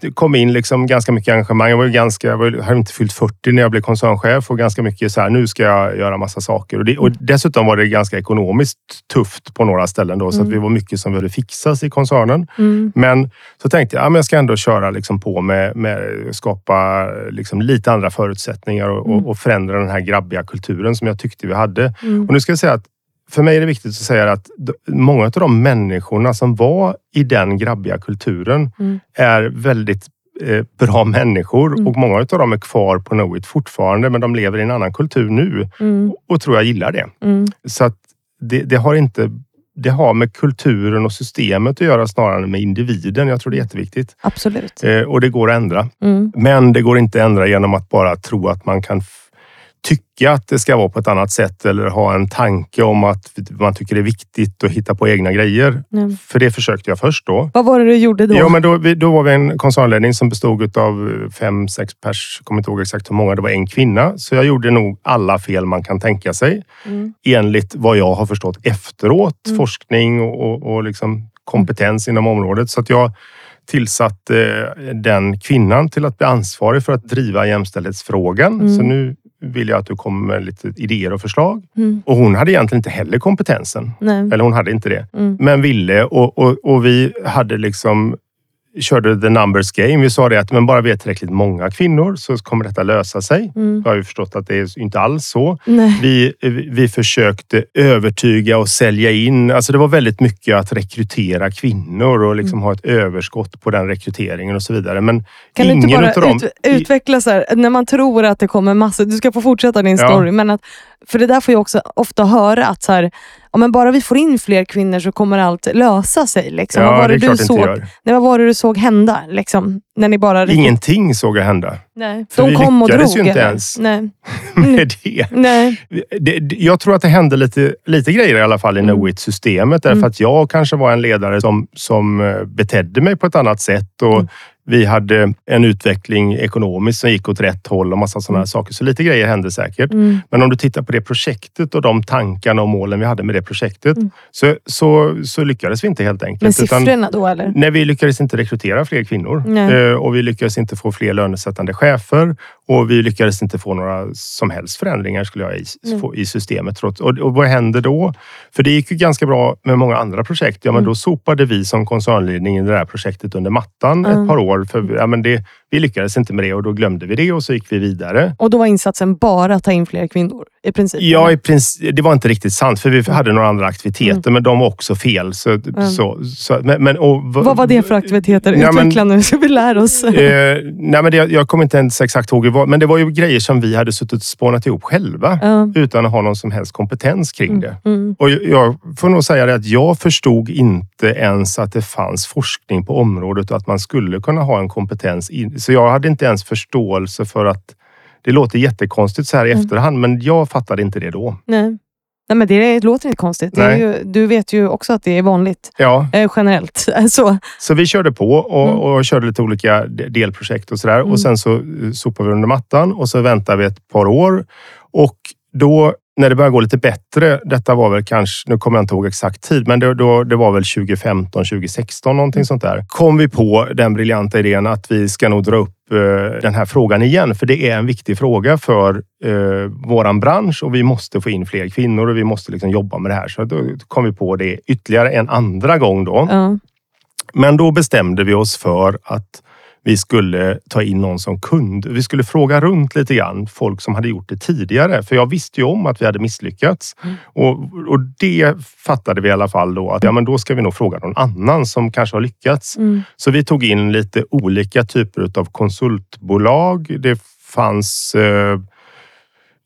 det kom in liksom ganska mycket engagemang. Jag var ju ganska, jag var, hade inte fyllt 40 när jag blev koncernchef och ganska mycket så här, nu ska jag göra massa saker. Och, det, och dessutom var det ganska ekonomiskt tufft på några ställen då, så Mm. att vi var mycket som behövde fixas i koncernen. Mm. Men så tänkte jag ja, men jag ska ändå köra liksom på med, med att skapa liksom lite andra förutsättningar och, Mm. och, och förändra den här grabbiga kulturen som jag tyckte vi hade. Mm. Och nu ska jag säga att för mig är det viktigt att säga att många av de människorna som var i den grabbiga kulturen Mm. är väldigt eh, bra människor Mm. och många av dem är kvar på Knowit fortfarande men de lever i en annan kultur nu Mm. och tror jag gillar det. Mm. Så att det, det har inte det har med kulturen och systemet att göra snarare än med individen. Jag tror det är jätteviktigt. Absolut. Eh, och det går att ändra. Mm. Men det går inte att ändra genom att bara tro att man kan tycka att det ska vara på ett annat sätt eller ha en tanke om att man tycker det är viktigt att hitta på egna grejer. Mm. För det försökte jag först då. Vad var det du gjorde då? Ja, men då, då var vi en koncernledning som bestod av fem, sex pers. Jag kommer inte ihåg exakt hur många. Det var en kvinna. Så jag gjorde nog alla fel man kan tänka sig. Mm. Enligt vad jag har förstått efteråt. Mm. Forskning och, och, liksom kompetens inom området. Så att jag tillsatt eh, den kvinnan till att bli ansvarig för att driva jämställdhetsfrågan. Mm. Så nu vill jag att du kommer med lite idéer och förslag. Mm. Och hon hade egentligen inte heller kompetensen. Nej. Eller hon hade inte det. Mm. Men ville och, och, och vi hade liksom körde the numbers game. Vi sa det att men bara vi är tillräckligt många kvinnor så kommer detta lösa sig. Mm. Jag har ju förstått att det är inte alls så. Nej. Vi, vi försökte övertyga och sälja in. Alltså det var väldigt mycket att rekrytera kvinnor och liksom ha ett överskott på den rekryteringen och så vidare. Men Mm. Kan du ingen inte bara dem... ut, utveckla så här, när man tror att det kommer massor, du ska få fortsätta din Ja. story, men att, för det där får jag också ofta höra att så här, ja, men bara vi får in fler kvinnor så kommer allt lösa sig. Liksom. vad, Ja, var det det du såg, nej, vad var det du såg hända? Liksom, när ni bara Ingenting såg jag hända Nej. För De vi kom och drog. ju inte eller? ens. Nej. med det. Nej. Det, det, jag tror att det hände lite, lite grejer i alla fall i Mm. Knowit-systemet. Därför Mm. att jag kanske var en ledare som, som eh, betedde mig på ett annat sätt. Och Mm. Vi hade en utveckling ekonomiskt som gick åt rätt håll och massa sådana Mm. saker. Så lite grejer hände säkert. Mm. Men om du tittar på det projektet och de tankarna och målen vi hade med det projektet Mm. så, så, så lyckades vi inte helt enkelt. Men Utan- siffrorna då eller? Nej, vi lyckades inte rekrytera fler kvinnor Nej. Eh, och vi lyckades inte få fler lönesättande chefer och vi lyckades inte få några som helst förändringar skulle jag i, få, i systemet. Trots, och, och vad hände då? För det gick ju ganska bra med många andra projekt. Ja, men Mm. då sopade vi som koncernledning det här projektet under mattan ett par år. För ja, men det, vi lyckades inte med det och då glömde vi det och så gick vi vidare. Och då var insatsen bara att ta in fler kvinnor i princip? Ja, i princip, det var inte riktigt sant för vi hade några andra aktiviteter men de var också fel. Så, så, så, men, men, och, Mm. Vad var det för aktiviteter? Ja, men- Utveckla nu så vi lär oss. Eh, nej, men det, jag kommer inte ens exakt ihåg, men det var ju grejer som vi hade suttit och spånat ihop själva Ja. utan att ha någon som helst kompetens kring det. Mm. Och jag- jag får nog säga det att jag förstod inte ens att det fanns forskning på området och att man skulle kunna ha en kompetens. In, så jag hade inte ens förståelse för att det låter jättekonstigt så här i Mm. efterhand, men jag fattade inte det då. Nej. Nej, men det låter inte konstigt. Ju, du vet ju också att det är vanligt Ja, eh, generellt. Så, så vi körde på och, Mm. och körde lite olika de- delprojekt och sådär. Mm. Och sen så eh, sopade vi under mattan och så väntade vi ett par år. Och då när det började gå lite bättre, detta var väl kanske, nu kommer jag inte ihåg exakt tid, men det, då, det var väl 2015, 2016 någonting sånt där. Kom vi på den briljanta idén att vi ska nog dra upp eh, den här frågan igen, för det är en viktig fråga för eh, våran bransch och vi måste få in fler kvinnor och vi måste liksom jobba med det här. Så då kom vi på det ytterligare en andra gång då. ja. Men då bestämde vi oss för att vi skulle ta in någon som kund. Vi skulle fråga runt lite grann, folk som hade gjort det tidigare. För jag visste ju om att vi hade misslyckats. Mm. Och, och det fattade vi i alla fall då att ja, men då ska vi nog fråga någon annan som kanske har lyckats. Mm. Så vi tog in lite olika typer av konsultbolag. Det fanns eh,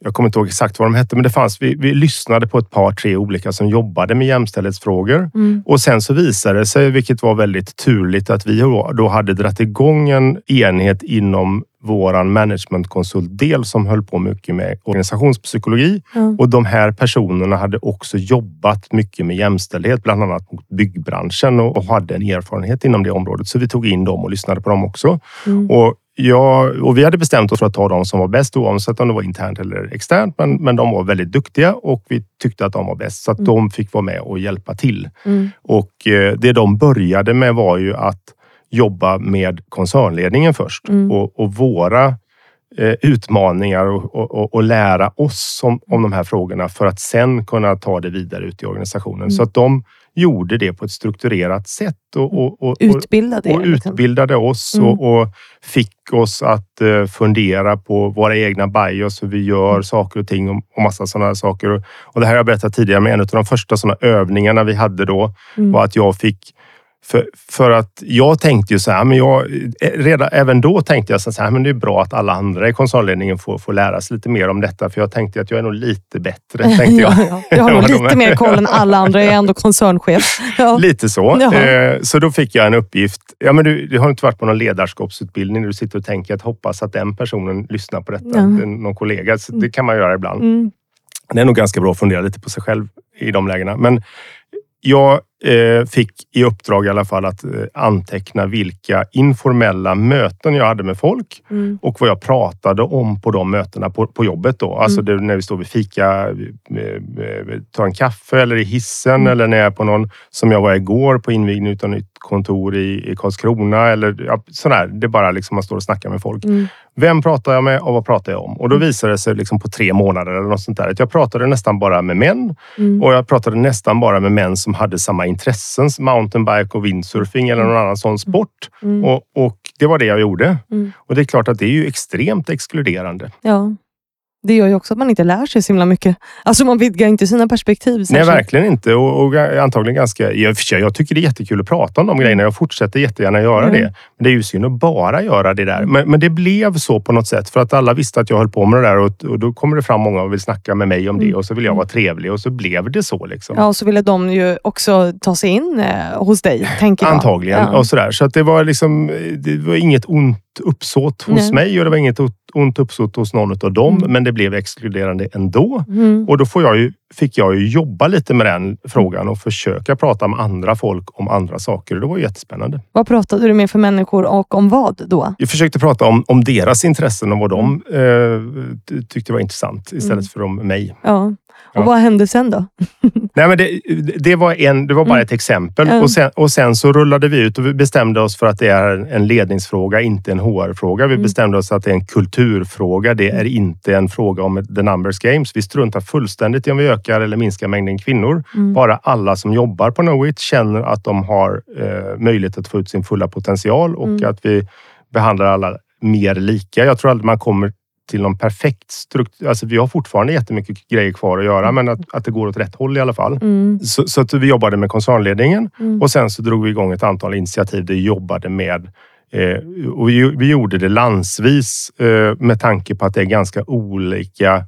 jag kommer inte ihåg exakt vad de hette, men det fanns, vi, vi lyssnade på ett par, tre olika som jobbade med jämställdhetsfrågor. Mm. Och sen så visade det sig, vilket var väldigt turligt, att vi då hade dragit igång en enhet inom våran managementkonsultdel som höll på mycket med organisationspsykologi. Ja. Och de här personerna hade också jobbat mycket med jämställdhet, bland annat mot byggbranschen och, och hade en erfarenhet inom det området. Så vi tog in dem och lyssnade på dem också. Mm. Och, ja, och vi hade bestämt oss för att ta de som var bäst oavsett om det var internt eller externt. Men, men de var väldigt duktiga och vi tyckte att de var bäst så att Mm. de fick vara med och hjälpa till. Mm. Och eh, det de började med var ju att jobba med koncernledningen först Mm. och, och våra utmaningar och, och, och, lära oss om, om de här frågorna för att sen kunna ta det vidare ut i organisationen. Mm. Så att de gjorde det på ett strukturerat sätt och, och, Utbildade och liksom. utbildade oss Mm. och, fick oss att eh, fundera på våra egna bios, hur vi gör Mm. saker och ting och, och massa sådana saker. Och, och det här har jag berättat tidigare, men en av de första sådana övningarna vi hade då Mm. var att jag fick för, för att jag tänkte ju så här, men jag, eh, redan, även då tänkte jag så här, men det är bra att alla andra i koncernledningen får, får lära sig lite mer om detta. För jag tänkte att jag är nog lite bättre, tänkte jag. ja, ja. Jag har nog lite mer koll än alla andra. Jag är ändå koncernchef. Ja. Lite så. Jaha. Eh, så då fick jag en uppgift. Ja, men du, du har inte varit på någon ledarskapsutbildning där du sitter och tänker att hoppas att den personen lyssnar på detta. Ja. Någon kollega. Så det kan man göra ibland. Mm. Det är nog ganska bra att fundera lite på sig själv i de lägena. Men jag fick i uppdrag i alla fall att eh, anteckna vilka informella möten jag hade med folk Mm. och vad jag pratade om på de mötena på, på jobbet. Då. Alltså det, när vi står vid fika, eh, eh, tar en kaffe eller i hissen Mm. eller när jag är på någon, som jag var igår, på invigning av nytt kontor i, i Karlskrona. Eller, ja, sådär. Det är bara liksom man står och snackar med folk. Mm. Vem pratar jag med och vad pratar jag om? Och då visade det sig liksom på tre månader eller något sånt där att jag pratade nästan bara med män Mm. och jag pratade nästan bara med män som hade samma intressen, mountainbike och windsurfing eller någon annan sån sport. Mm. Och, och det var det jag gjorde. Mm. Och det är klart att det är ju extremt exkluderande. Ja. Det gör ju också att man inte lär sig så himla mycket. Alltså man vidgar inte sina perspektiv. Nej, särskilt. verkligen inte. Och, och antagligen ganska... För sig, jag tycker det är jättekul att prata om de grejerna. Jag fortsätter jättegärna göra Mm. det. Men det är ju synd att bara göra det där. Men, men det blev så på något sätt för att alla visste att jag höll på med det där och, och då kommer det fram många och vill snacka med mig om det Mm. och så vill jag vara trevlig och så blev det så. Liksom. Ja, och så ville de ju också ta sig in eh, hos dig, tänker jag. Antagligen. Ja. Och sådär. Så att det var liksom, det var inget ont uppsåt hos Nej. mig och det var inget ont- uppsåt hos någon av dem. Mm. Men det blev exkluderande ändå. Mm. Och då får jag ju, fick jag ju jobba lite med den frågan och försöka prata med andra folk om andra saker. Det var jättespännande. Vad pratade du med för människor och om vad då? Jag försökte prata om, om deras intressen och vad de eh, tyckte var intressant istället Mm. för om mig. Ja. Och Ja. vad hände sen då? Nej, men det, det, var en, det var bara Mm. ett exempel. Ja. Och, sen, och sen så rullade vi ut och vi bestämde oss för att det är en ledningsfråga, inte en HR-fråga. Vi Mm. bestämde oss att det är en kulturfråga. Det är inte en fråga om the numbers games. Vi struntar fullständigt i om vi ökar eller minskar mängden kvinnor. Mm. Bara alla som jobbar på Knowit känner att de har eh, möjlighet att få ut sin fulla potential och Mm. att vi behandlar alla mer lika. Jag tror aldrig man kommer till någon perfekt struktur. Alltså vi har fortfarande jättemycket grejer kvar att göra, men att, att det går åt rätt håll i alla fall. Mm. Så, så att vi jobbade med koncernledningen Mm. och sen så drog vi igång ett antal initiativ där vi jobbade med eh, och vi, vi gjorde det landsvis eh, med tanke på att det är ganska olika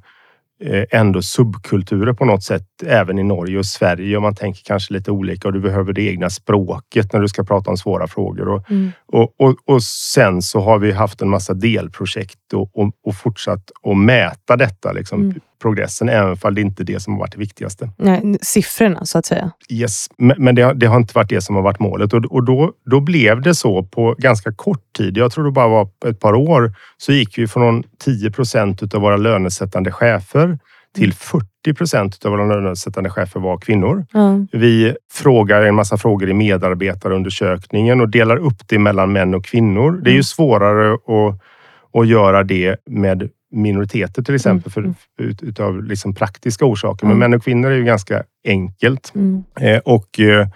ändå subkulturer på något sätt även i Norge och Sverige. Och man tänker kanske lite olika och du behöver det egna språket när du ska prata om svåra frågor. Och, Mm. och, och, och sen så har vi haft en massa delprojekt och, och, och fortsatt att mäta detta, liksom, Mm. Progressen, även om det inte är det som har varit det viktigaste. Nej, siffrorna så att säga. Yes, men det, har- det har inte varit det som har varit målet och, och då, då blev det så på ganska kort tid. Jag tror det bara var ett par år så gick vi från 10 procent av våra lönesättande chefer till 40 procent av våra lönesättande chefer var kvinnor. Ja. Vi frågar en massa frågor i medarbetarundersökningen och delar upp det mellan män och kvinnor. Det är ju Mm. svårare att, att göra det med minoriteter till exempel Mm. för, ut, utav liksom praktiska orsaker. Men Mm. män och kvinnor är ju ganska enkelt. Mm. Eh, och eh,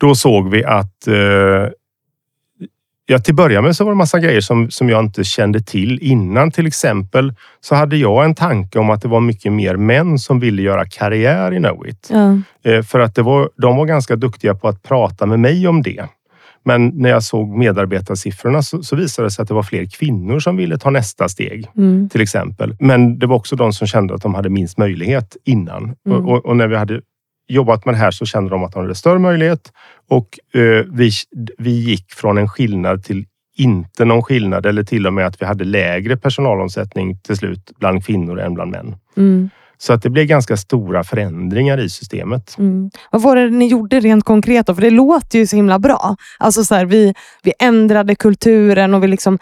då såg vi att eh, Ja, till början med så var det massa grejer som, som jag inte kände till innan. Till exempel så hade jag en tanke om att det var mycket mer män som ville göra karriär i Knowit. Ja. Eh, för att det var, de var ganska duktiga på att prata med mig om det. Men när jag såg medarbetarsiffrorna så, så visade det sig att det var fler kvinnor som ville ta nästa steg Mm. till exempel. Men det var också de som kände att de hade minst möjlighet innan. Mm. Och, och, och när vi hade jobbat med det här så kände de att de hade större möjlighet och eh, vi, vi gick från en skillnad till inte någon skillnad eller till och med att vi hade lägre personalomsättning till slut bland kvinnor än bland män. Mm. Så att det blev ganska stora förändringar i systemet. Mm. Vad var det ni gjorde rent konkret då? För det låter ju så himla bra. Alltså så här, vi, vi ändrade kulturen och vi liksom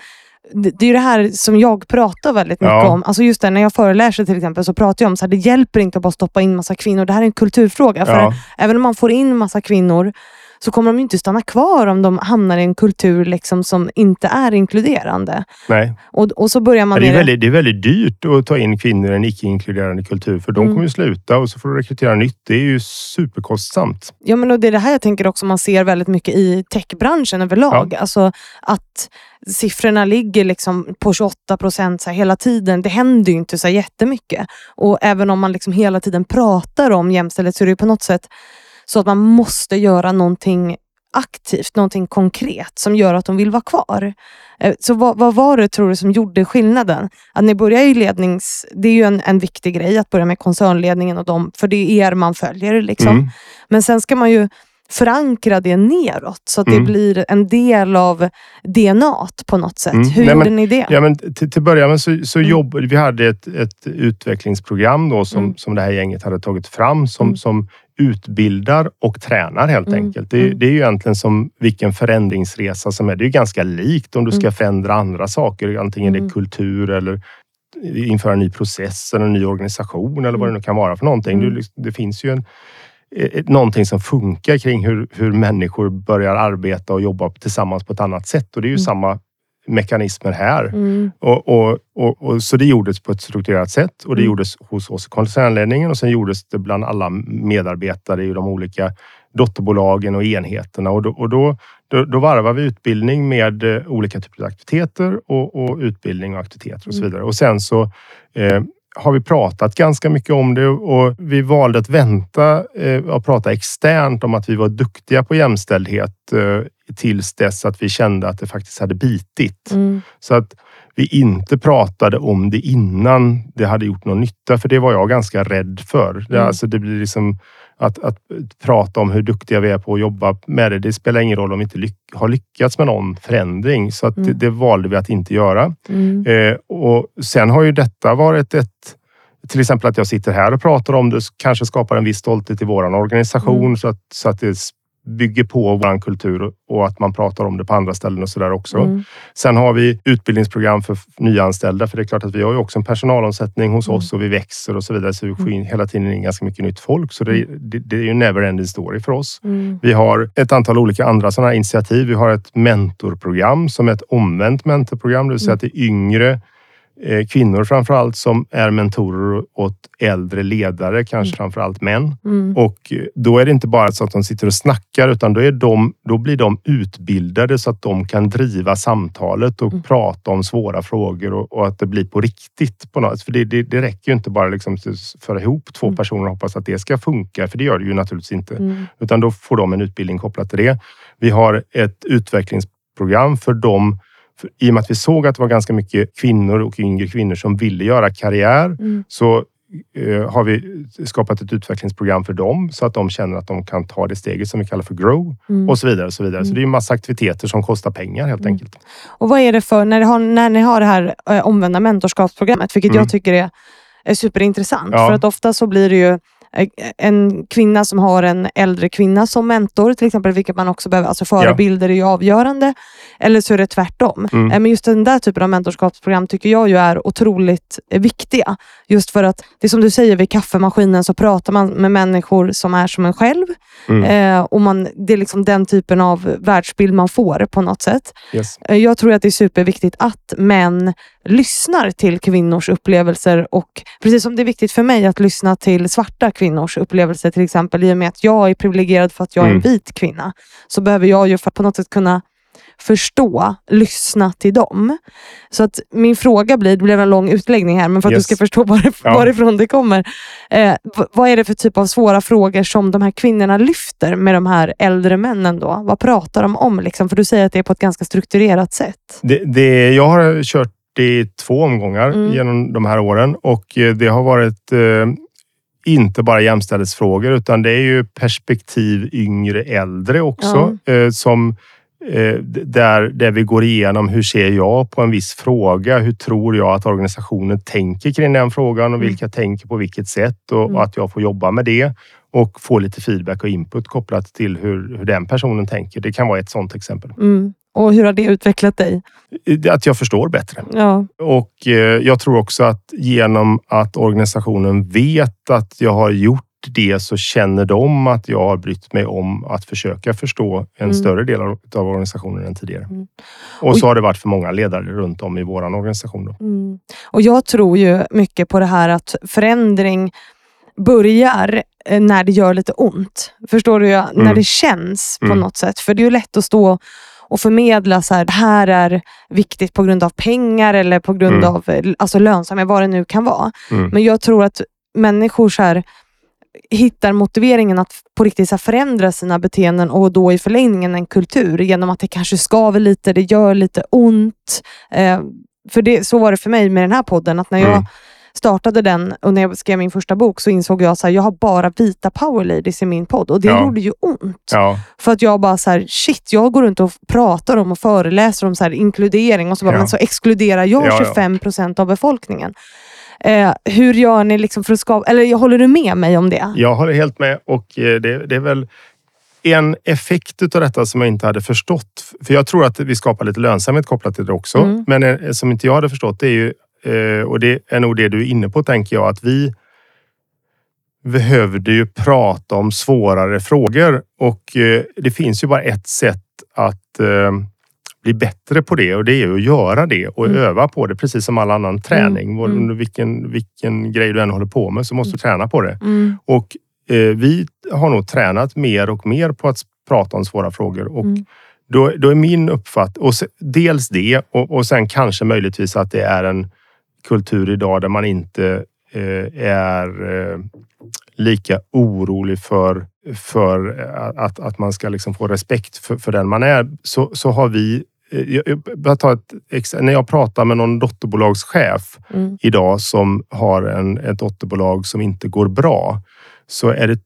det är det här som jag pratar väldigt mycket Ja. om. Alltså just det, när jag föreläser till exempel så pratar jag om att det hjälper inte att bara stoppa in massa kvinnor. Det här är en kulturfråga. För Ja, Även om man får in massa kvinnor så kommer de ju inte stanna kvar om de hamnar i en kultur liksom som inte är inkluderande. nej. Och, och så börjar man Det är, väldigt, det är väldigt dyrt att ta in kvinnor i en icke-inkluderande kultur för de Mm. kommer ju sluta och så får du rekrytera nytt. Det är ju superkostsamt. Ja, men och det är det här jag tänker också man ser väldigt mycket i techbranschen överlag. Alltså att siffrorna ligger liksom på 28 procent hela tiden. Det händer ju inte så jättemycket. Och även om man liksom hela tiden pratar om jämställdhet så är det ju på något sätt så att man måste göra någonting aktivt, någonting konkret som gör att de vill vara kvar. Eh, Så vad, vad var det tror du som gjorde skillnaden? Att ni börjar i lednings... Det är ju en, en viktig grej att börja med koncernledningen och dem, för det är er man följer. Liksom. Mm. Men sen ska man ju förankra det neråt så att det Mm. blir en del av DNA på något sätt. Mm. Hur Nej, gjorde men- ni det? Ja, men till, till början med så, så Mm. jobbade vi hade ett, ett utvecklingsprogram då som, Mm. som det här gänget hade tagit fram som, Mm. som utbildar och tränar helt Mm, enkelt. Det, mm. det är ju egentligen som vilken förändringsresa som är. Det är ju ganska likt om du ska Mm. förändra andra saker. Antingen det Mm. är kultur eller införa en ny process eller en ny organisation eller vad det nu kan vara för någonting. Mm. Liksom- det finns ju en, eh, någonting som funkar kring hur, hur människor börjar arbeta och jobba tillsammans på ett annat sätt. Och det är ju Mm. samma mekanismer här. Mm. Och, och, och, och, så det gjordes på ett strukturerat sätt och det Mm. gjordes hos oss i koncernledningen och sen gjordes det bland alla medarbetare i de olika dotterbolagen och enheterna. Och då, och då, då, då varvar vi utbildning med eh, olika typer av aktiviteter och, och utbildning och aktiviteter och så Mm. vidare. Och sen så eh, har vi pratat ganska mycket om det och vi valde att vänta eh, och prata externt om att vi var duktiga på jämställdhet eh, tills dess att vi kände att det faktiskt hade bitit. Mm. Så att vi inte pratade om det innan det hade gjort någon nytta, för det var jag ganska rädd för. Mm. alltså, det blir liksom att, att prata om hur duktiga vi är på att jobba med det. Det spelar ingen roll om vi inte lyck har lyckats med någon förändring. Så att Mm. det, det valde vi att inte göra. Mm. Eh, och sen har ju detta varit ett till exempel att jag sitter här och pratar om det kanske skapar en viss stolthet i våran organisation Mm. så, att, så att det bygger på våran kultur och- att man pratar om det på andra ställen och sådär också. Mm. Sen har vi utbildningsprogram för nyanställda, för det är klart att vi har ju också en personalomsättning hos Mm. oss och vi växer och så vidare. Så vi får in hela tiden in ganska mycket nytt folk. Så det, det, det är ju never ending story för oss. Mm. Vi har ett antal olika andra sådana här initiativ. Vi har ett mentorprogram som är ett omvänt mentorprogram, det vill säga Mm. att det är yngre kvinnor framför allt som är mentorer åt äldre ledare, kanske Mm. framför allt män. Mm. Och eh, då är det inte bara så att de sitter och snackar utan då, är de, då blir de utbildade så att de kan driva samtalet och Mm. prata om svåra frågor och, och att det blir på riktigt. På något. För det, det, det räcker ju inte bara liksom att föra ihop två Mm. personer och hoppas att det ska funka, för det gör det ju naturligtvis inte. Mm. Utan då får de en utbildning kopplat till det. Vi har ett utvecklingsprogram för dem för, I och med att vi såg att det var ganska mycket kvinnor och yngre kvinnor som ville göra karriär Mm. så eh, har vi skapat ett utvecklingsprogram för dem så att de känner att de kan ta det steget som vi kallar för grow Mm. och så vidare. Och så vidare. Så Mm. det är en massa aktiviteter som kostar pengar helt Mm. enkelt. Och vad är det för, när, ni har, när ni har det här eh, omvända mentorskapsprogrammet, vilket Mm. jag tycker är, är superintressant. Ja. För att ofta så blir det ju en kvinna som har en äldre kvinna som mentor, till exempel, vilket man också behöver, alltså förebilder är ju avgörande. Eller så är det tvärtom. Mm. Eh, Men just den där typen av mentorskapsprogram tycker jag ju är otroligt eh, viktiga. Just för att, det är som du säger, vid kaffemaskinen så pratar man med människor som är som en själv. Mm. Eh, och man, det är liksom den typen av världsbild man får på något sätt. Yes. Jag tror att det är superviktigt att män lyssnar till kvinnors upplevelser och precis som det är viktigt för mig att lyssna till svarta kvinnors upplevelser till exempel i och med att jag är privilegierad för att jag är en Mm. vit kvinna så behöver jag ju för att på något sätt kunna förstå, lyssna till dem. Så att min fråga blir, det blev en lång utläggning här, men för att Yes. du ska förstå var, Ja. varifrån det kommer. Eh, vad är det för typ av svåra frågor som de här kvinnorna lyfter med de här äldre männen då? Vad pratar de om? Liksom? För du säger att det är på ett ganska strukturerat sätt. Det, det, jag har kört det i två omgångar Mm. genom de här åren och eh, det har varit eh, inte bara jämställdhetsfrågor utan det är ju perspektiv yngre äldre också eh, som eh, där, där vi går igenom hur ser jag på en viss fråga? Hur tror jag att organisationen tänker kring den frågan och Mm. vilka tänker på vilket sätt och, Mm. och att jag får jobba med det och få lite feedback och input kopplat till hur, hur den personen tänker. Det kan vara ett sådant exempel. Mm. Och hur har det utvecklat dig? Att jag förstår bättre. Ja. Och eh, jag tror också att genom att organisationen vet att jag har gjort det så känner de att jag har brytt mig om att försöka förstå en Mm. större del av av organisationen än tidigare. Mm. Och så har det varit för många ledare runt om i vår organisation. Mm. Och jag tror ju mycket på det här att förändring börjar eh, när det gör lite ont. Förstår du? Ja? När Mm. det känns på Mm. något sätt. För det är ju lätt att stå och förmedla så här, det här är viktigt på grund av pengar eller på grund Mm. av eh, alltså lönsamhet, vad det nu kan vara. Mm. Men jag tror att människor så här, hittar motiveringen att på riktigt så förändra sina beteenden och då i förlängningen en kultur genom att det kanske skaver lite, det gör lite ont. Eh, för det, så var det för mig med den här podden, att när jag Mm. Startade den och när jag skrev min första bok så insåg jag att jag har bara vita power ladies i min podd och det Ja. gjorde ju ont. Ja, För att jag bara så här, shit, jag går runt och pratar om och föreläser om så här inkludering och så bara, Ja. men så exkluderar jag Ja, ja. 25 procent av befolkningen. Eh, hur gör ni liksom för att skapa, eller håller du med mig om det? Jag håller helt med och eh, det, det är väl en effekt av detta som jag inte hade förstått. För jag tror att vi skapar lite lönsamhet kopplat till det också. Mm. Men eh, som inte jag hade förstått det är ju, och det är nog det du är inne på tänker jag, att vi behövde ju prata om svårare frågor och eh, det finns ju bara ett sätt att eh, bli bättre på det och det är ju att göra det och Mm. öva på det precis som all annan träning. Vad- Mm. Vilken, vilken grej du än håller på med så måste du träna på det. Mm. Och eh, vi har nog tränat mer och mer på att prata om svåra frågor. Och Mm. då, då är min uppfattning, och dels det och, och sen kanske möjligtvis att det är en kultur idag där man inte eh, är eh, lika orolig för, för att, att man ska liksom få respekt för, för den man är. Så, så har vi eh, jag, jag, bara ta ett, när jag pratar med någon dotterbolagschef Mm. idag som har en, ett dotterbolag som inte går bra så är det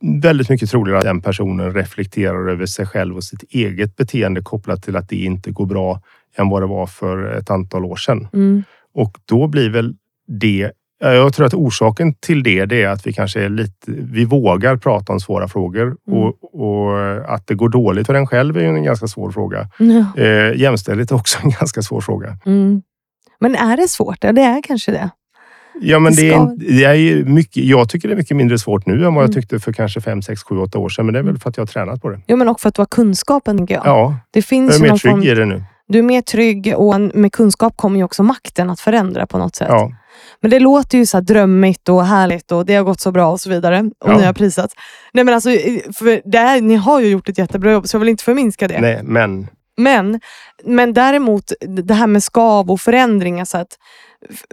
väldigt mycket troligare att den personen reflekterar över sig själv och sitt eget beteende kopplat till att det inte går bra än vad det var för ett antal år sedan. Mm. Och då blir väl det ja, jag tror att orsaken till det, det är att vi kanske är lite, vi vågar prata om svåra frågor och, och att det går dåligt för en själv är ju en ganska svår fråga. Ja. Eh, jämställdhet är också en ganska svår fråga. Mm. Men är det svårt? Ja, det är kanske det. Ja, men Det det är, ska- det är mycket, jag tycker det är mycket mindre svårt nu än vad Mm. jag tyckte för kanske 5, 6, 7, 8 år sedan. Men det är väl för att jag har tränat på det. Jo, men också för att du har kunskapen, tänker jag. Ja, Det jag finns är ju mer trygg form, i det nu. Du är mer trygg och med kunskap kommer ju också makten att förändra på något sätt. Ja, Men det låter ju så här drömmigt och härligt och det har gått så bra och så vidare. Och Ja. ni har prisats. Nej, men alltså, för det här, ni har ju gjort ett jättebra jobb, så jag vill inte förminska det. nej, men Men, men däremot det här med skav och förändring. Alltså att,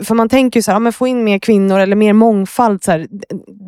för man tänker ju så här, ja, men få in mer kvinnor eller mer mångfald. Så här,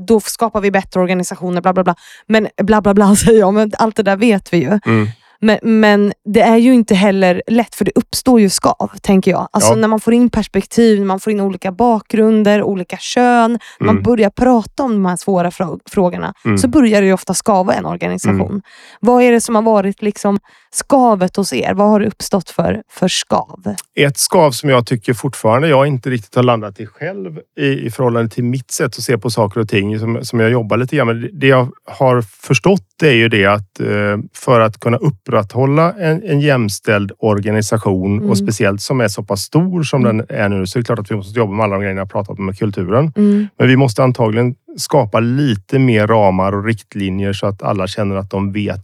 då skapar vi bättre organisationer. Bla bla bla. Men bla bla bla säger jag, men allt det där vet vi ju. mm, Men, men det är ju inte heller lätt, för det uppstår ju skav, tänker jag. Alltså Ja. när man får in perspektiv, man får in olika bakgrunder, olika kön. När man Mm. börjar prata om de här svåra frå- frågorna, Mm. så börjar det ju ofta skava en organisation. Mm. Vad är det som har varit liksom skavet hos er? Vad har det uppstått för, för skav? ett skav som jag tycker fortfarande jag inte riktigt har landat i själv i, i förhållande till mitt sätt att se på saker och ting som, som jag jobbar lite grann med. Det jag har förstått det är ju det att eh, för att kunna upprätthålla en, en jämställd organisation Mm. och speciellt som är så pass stor som den är nu så är det klart att vi måste jobba med alla de grejerna jag pratat om med kulturen. Mm. Men vi måste antagligen skapa lite mer ramar och riktlinjer så att alla känner att de vet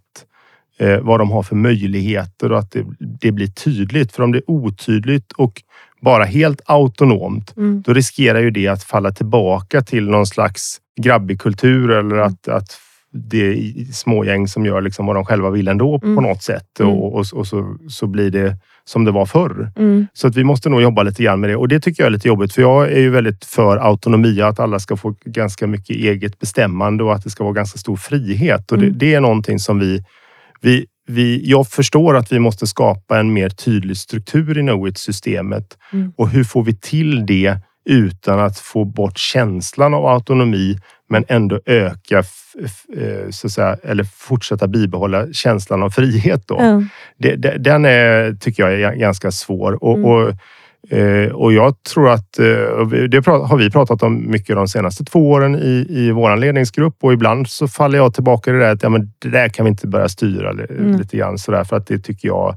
eh, vad de har för möjligheter och att det, det blir tydligt. För om det är otydligt och bara helt autonomt, Mm. då riskerar ju det att falla tillbaka till någon slags grabbig kultur eller Mm. att, att det är smågäng som gör liksom vad de själva vill ändå Mm. på något sätt Mm. och, och, och så, så blir det som det var förr. Mm. Så att vi måste nog jobba lite grann med det och det tycker jag är lite jobbigt för jag är ju väldigt för autonomi, att alla ska få ganska mycket eget bestämmande och att det ska vara ganska stor frihet. Och det, Mm. det är någonting som vi, vi, vi... Jag förstår att vi måste skapa en mer tydlig struktur i Knowit-systemet. Mm. Och hur får vi till det utan att få bort känslan av autonomi men ändå öka, eh, så att säga, eller fortsätta bibehålla känslan av frihet. Då Ja. det, det, den är, tycker jag är ganska svår. Och, Mm. och, och jag tror att, eh, det har vi pratat om mycket de senaste två åren i, i vår ledningsgrupp och ibland så faller jag tillbaka i det där att ja, men det där kan vi inte börja styra Mm. lite grann sådär för att det tycker jag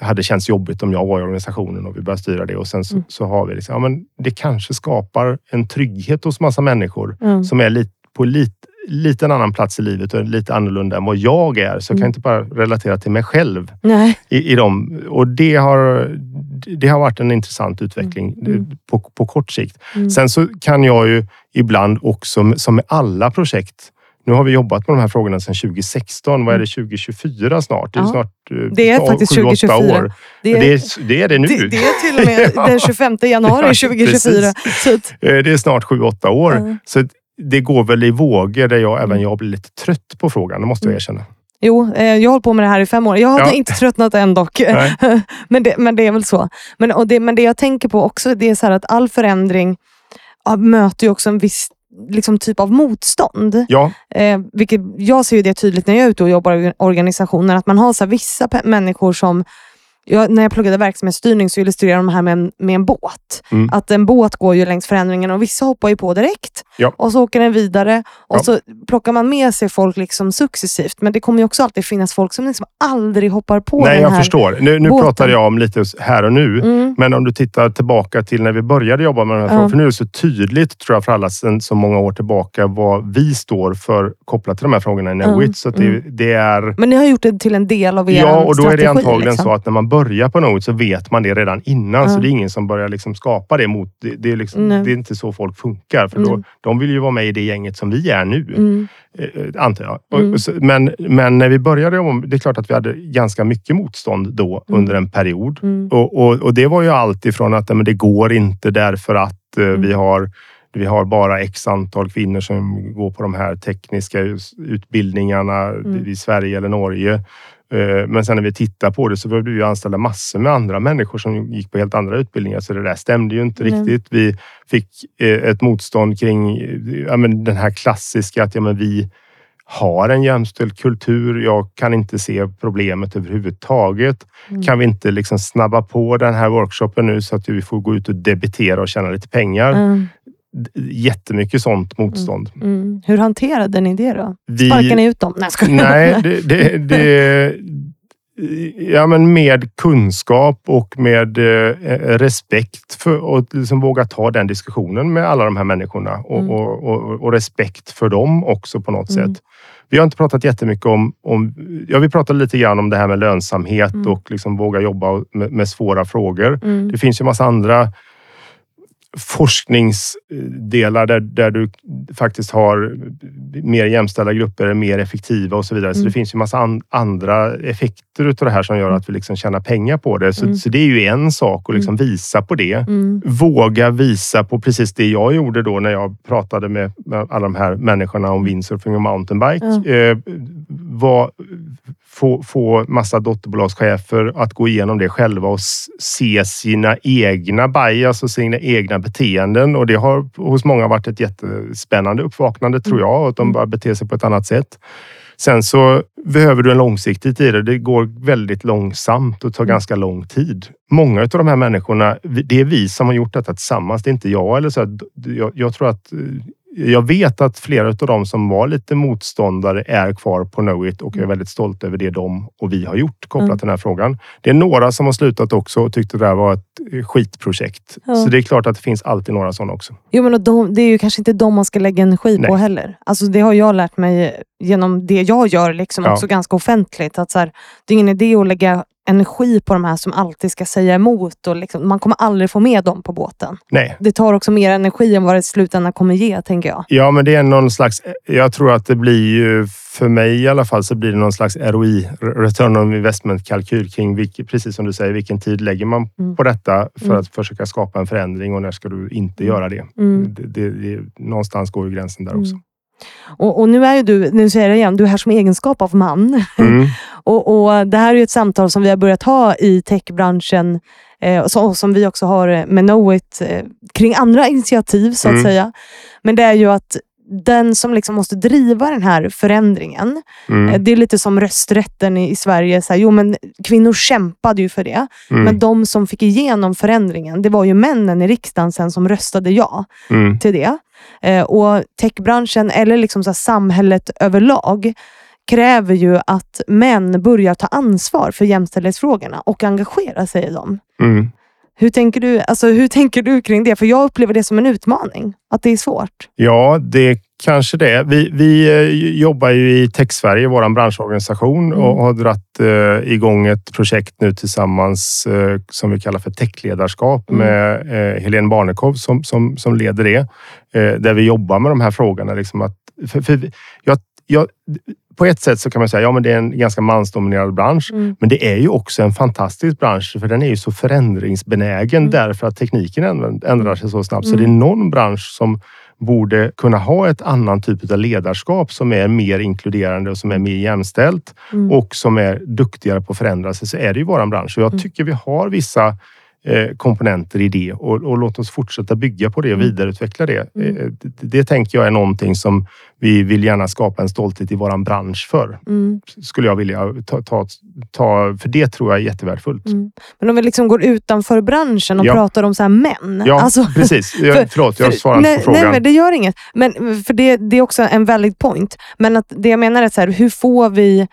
hade känts jobbigt om jag var i organisationen och vi började styra det och sen så, Mm. så har vi liksom, ja, men det kanske skapar en trygghet hos massa människor Ja. som är lite, på lite, lite en annan plats i livet och är lite annorlunda än vad jag är. Så jag kan Mm. inte bara relatera till mig själv Nej. i, i dem. Och det har, det har varit en intressant utveckling Mm. Mm. På, på kort sikt. Mm. Sen så kan jag ju ibland också, som med alla projekt, nu har vi jobbat med de här frågorna sedan 2016. Vad är det 2024 snart? Det är, Mm. Ja. snart eh, Det är faktiskt sju, åtta 2024. År. Det, Det, är, det är det nu. det, det är till och med den 25 januari Ja, 2024. Så att, Eh, Det är snart sju, åtta år. Ja. Så det går väl i vågor där jag, även Mm. jag blir lite trött på frågan. Det måste jag Mm. erkänna. jo, eh, jag har hållit på med det här i fem år. Jag har Ja. inte tröttnat än dock. Men, det, men det är väl så. Men, och det, men det jag tänker på också det är så att all förändring ja, möter ju också en viss liksom, typ av motstånd. Ja, Eh, vilket jag ser ju det tydligt när jag är ute och jobbar i organisationer, att man har så vissa människor som jag, när jag pluggade verksamhetsstyrning så illustrerade de här med en, med en båt. Mm. Att en båt går ju längs förändringen och vissa hoppar ju på direkt Ja. och så åker den vidare och Ja. så plockar man med sig folk liksom successivt. Men det kommer ju också alltid finnas folk som liksom aldrig hoppar på Nej, den jag här förstår. Nu, nu båten. pratar jag om lite här och nu. Mm. Men om du tittar tillbaka till när vi började jobba med de här Ja. frågorna. För nu är det så tydligt, tror jag, för alla sedan så många år tillbaka vad vi står för kopplat till de här frågorna i Knowit. Mm, Så det, mm. det är... Men ni har gjort det till en del av er Ja, och då är det strategi, antagligen liksom. så att när man börjar på Knowit så vet man det redan innan. Så Ja. det är ingen som börjar liksom skapa det mot... Det, det, är liksom, det är inte så folk funkar. För då, Mm. de vill ju vara med i det gänget som vi är nu. Mm. eh, antar jag. Och- Mm. så- Men, men när vi började jobba, det är klart att vi hade ganska mycket motstånd då Mm. under en period. Mm. Och, och, och det var ju allt ifrån att men det går inte därför att eh, Mm. vi har vi har bara x antal kvinnor som går på de här tekniska utbildningarna Mm. i Sverige eller Norge. Eh, Men sen när vi tittar på det så behövde vi anställa massor med andra människor som gick på helt andra utbildningar. Så det där stämde ju inte Nej. riktigt. Vi fick eh, ett motstånd kring ja, men den här klassiska att ja, men vi har en jämställd kultur. Jag kan inte se problemet överhuvudtaget. Mm. Kan vi inte liksom snabba på den här workshopen nu så att vi får gå ut och debitera och tjäna lite pengar? Mm. Jättemycket sånt motstånd. Mm. Hur hanterade ni det då? Vi- Sparkade ni ut dem? Nej, jag. Nej, det, det, det, ja, men med kunskap och med eh, respekt för och liksom våga ta den diskussionen med alla de här människorna och, Mm. och, och, och respekt för dem också på något Mm. sätt. Vi har inte pratat jättemycket om, om ja, vi pratade lite grann om det här med lönsamhet Mm. och liksom våga jobba med, med svåra frågor. Mm. Det finns ju massa andra forskningsdelar där, där du faktiskt har mer jämställda grupper, mer effektiva och så vidare. Så Mm. det finns ju massa an, andra effekter utav det här som gör att vi liksom tjänar pengar på det. Så, Mm. så det är ju en sak att liksom visa på det. Mm. Våga visa på precis det jag gjorde då när jag pratade med alla de här människorna om windsurfing och mountainbike. Eh, var, få, få massa dotterbolagschefer att gå igenom det själva och se sina egna bias och sina egna beteenden. Och det har hos många varit ett jättespännande uppvaknande tror jag. Att de Mm. börjar bete sig på ett annat sätt. Sen så behöver du en långsiktighet i det. Det går väldigt långsamt och tar Mm. ganska lång tid. Många av de här människorna, det är vi som har gjort detta tillsammans. Det är inte jag. Eller så. Jag, jag tror att eh, jag vet att flera av dem som var lite motståndare är kvar på Knowit och är Mm. väldigt stolta över det de och vi har gjort kopplat Mm. till den här frågan. Det är några som har slutat också och tyckte det där var ett eh, skitprojekt. Ja. Så det är klart att det finns alltid några sådana också. Jo, men de, det är ju kanske inte de man ska lägga energi på Nej. heller. Alltså, det har jag lärt mig genom det jag gör, liksom Ja. också ganska offentligt. Att så här, det är ingen idé att lägga energi på de här som alltid ska säga emot. Och liksom, man kommer aldrig få med dem på båten. Nej, Det tar också mer energi än vad det i slutändan kommer ge, tänker jag. Ja, men det är någon slags... Jag tror att det blir ju, för mig i alla fall, så blir det någon slags ROI, Return on Investment-kalkyl kring, vilken, precis som du säger, vilken tid lägger man Mm. på detta för Mm. att försöka skapa en förändring och när ska du inte Mm. göra det? Mm. Det, det, det? Någonstans går ju gränsen där också. Och, och nu är ju du, nu säger jag det igen, du är här som egenskap av man. Mm. Och, och Det här är ett samtal som vi har börjat ha i techbranschen eh, så, som vi också har med Knowit eh, kring andra initiativ så att Mm. säga. Men det är ju att den som liksom måste driva den här förändringen, Mm. eh, det är lite som rösträtten i, i Sverige. Så här, jo, men kvinnor kämpade ju för det, Mm. men de som fick igenom förändringen, det var ju männen i riksdagen sen som röstade ja Mm. till det. Eh, och techbranschen, eller liksom så samhället överlag, kräver ju att män börjar ta ansvar för jämställdhetsfrågorna och engagera sig i dem. Mm. Hur tänker, du, alltså, hur tänker du kring det? För jag upplever det som en utmaning, att det är svårt. Ja, det kanske det är. Vi, vi eh, jobbar ju i Tech-Sverige, vår branschorganisation, Mm. och har dratt eh, igång ett projekt nu tillsammans eh, som vi kallar för techledarskap Mm. med eh, Helene Barnekow som, som, som leder det. Eh, där vi jobbar med de här frågorna. Liksom att, för, för, jag, jag, på ett sätt så kan man säga ja, men det är en ganska mansdominerad bransch. Mm. Men det är ju också en fantastisk bransch för den är ju så förändringsbenägen Mm. därför att tekniken ändrar, sig så snabbt. Så Mm. det är någon bransch som borde kunna ha ett annan typ av ledarskap som är mer inkluderande och som är mer jämställt Mm. och som är duktigare på att förändra sig så är det ju våran bransch. Och jag Mm. tycker vi har vissa komponenter i det och, och låt oss fortsätta bygga på det och Mm. vidareutveckla det. Mm. Eh, det. Det tänker jag är någonting som vi vill gärna skapa en stolthet i våran bransch för. Mm. Skulle jag vilja ta, ta, ta för det tror jag är jättevärdefullt. Mm. Men om vi liksom går utanför branschen och Ja. pratar om så här män. Ja, Alltså- precis. Jag, för- förlåt, jag svarar inte på frågan. Nej, men det gör inget. Men, för det, det är också en valid point. Men att det jag menar är så här, hur får vi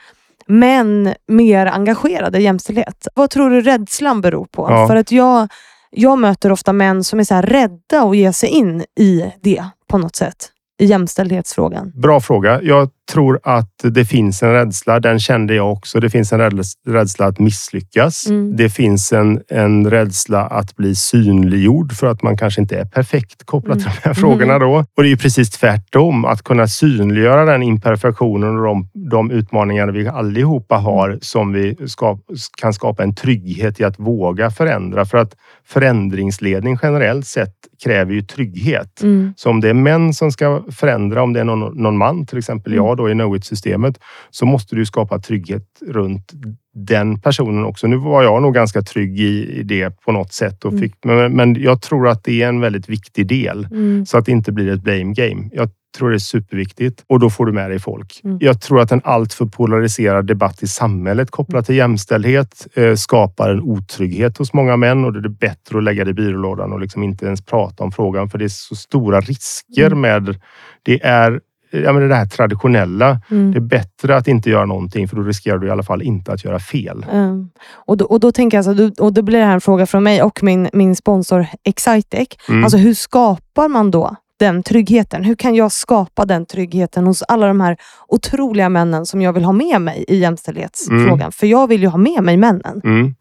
män mer engagerade i jämställdhet? Vad tror du rädslan beror på? Ja. För att jag, jag möter ofta män som är så här rädda att ge sig in i det på något sätt. I jämställdhetsfrågan. Bra fråga. Jag tror att det finns en rädsla. Den kände jag också. Det finns en räds- rädsla att misslyckas. Mm. Det finns en, en rädsla att bli synliggjord för att man kanske inte är perfekt kopplat till de här frågorna då. Och det är ju precis tvärtom. Att kunna synliggöra den imperfektionen och de, de utmaningar vi allihopa har som vi ska, kan skapa en trygghet i att våga förändra. För att förändringsledning generellt sett kräver ju trygghet. Mm. Så om det är män som ska förändra, om det är någon, någon man, till exempel Mm. jag då i Knowit-systemet, så måste du skapa trygghet runt den personen också. Nu var jag nog ganska trygg i, i det på något sätt. Och Mm. fick, men, men jag tror att det är en väldigt viktig del Mm. så att det inte blir ett blame game. Jag tror det är superviktigt och då får du med dig folk. Mm. Jag tror att en alltför polariserad debatt i samhället kopplat till jämställdhet eh, skapar en otrygghet hos många män och då är det bättre att lägga det i byrålådan och liksom inte ens prata om frågan för det är så stora risker Mm. med det är ja, men det här traditionella. Mm. Det är bättre att inte göra någonting för då riskerar du i alla fall inte att göra fel. Mm. Och, då, och då tänker jag så, här, då- och då blir det här en fråga från mig och min, min sponsor Excitec. Mm. Alltså hur skapar man då den tryggheten? Hur kan jag skapa den tryggheten hos alla de här otroliga männen som jag vill ha med mig i jämställdhetsfrågan? För jag vill ju ha med mig männen. Mm.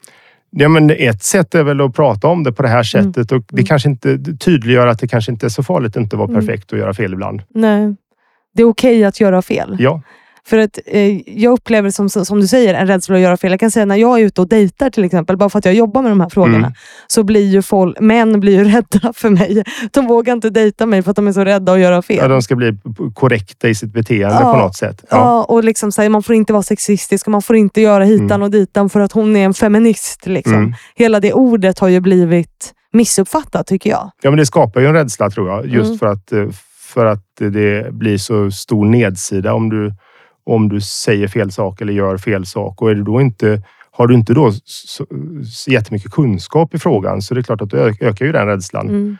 Ja, men ett sätt är väl att prata om det på det här sättet och det Mm. kanske inte tydliggör att det kanske inte är så farligt att inte vara Mm. perfekt och göra fel ibland. Nej. Det är okej att göra fel. Ja, För att eh, jag upplever som, som du säger en rädsla att göra fel. Jag kan säga när jag är ute och dejtar till exempel, bara för att jag jobbar med de här frågorna, Mm. så blir ju folk, män blir ju rädda för mig. De vågar inte dejta mig för att de är så rädda att göra fel. ja, de ska bli korrekta i sitt beteende Ja. på något sätt. Ja. Ja. och liksom så här, man får inte vara sexistisk och man får inte göra hitan Mm. och ditan för att hon är en feminist. Liksom. Mm. Hela det ordet har ju blivit missuppfattat tycker jag. ja, men det skapar ju en rädsla tror jag. Just Mm. för, att, eh, för att det blir så stor nedsida om du, om du säger fel sak eller gör fel sak. Och är det då inte, har du inte då så, så jättemycket kunskap i frågan så det är klart att du ökar ju den rädslan. Mm.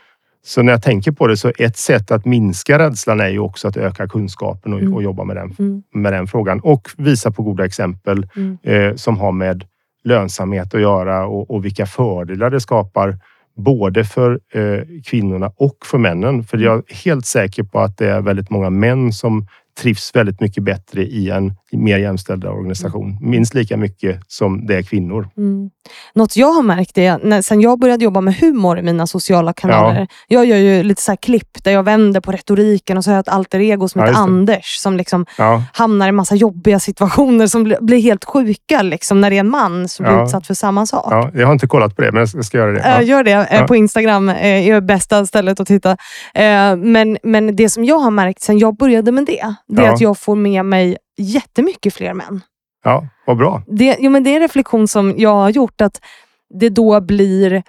Så när jag tänker på det så ett sätt att minska rädslan är ju också att öka kunskapen och, Mm. och jobba med den, Mm. med den frågan. Och visa på goda exempel Mm. eh, som har med lönsamhet att göra och, och vilka fördelar det skapar både för eh, kvinnorna och för männen. För jag är helt säker på att det är väldigt många män som trivs väldigt mycket bättre i en mer jämställd organisation. Minst lika mycket som det är kvinnor. Mm. Något jag har märkt är, när, sen jag började jobba med humor i mina sociala kanaler. Jag gör ju lite så här klipp där jag vänder på retoriken och så har jag ett alter ego som Ja, heter. Anders som liksom Ja, hamnar i massa jobbiga situationer som blir, blir helt sjuka liksom, när det är en man som blir Ja. utsatt för samma sak. ja, jag har inte kollat på det, men jag ska- göra det. Ja. Gör det Ja. på Instagram, eh, är bästa stället att titta. Men, men det som jag har märkt sen jag började med det, det är Ja. att jag får med mig jättemycket fler män. ja, vad bra. Det, jo, men det är en reflektion som jag har gjort, att det då blir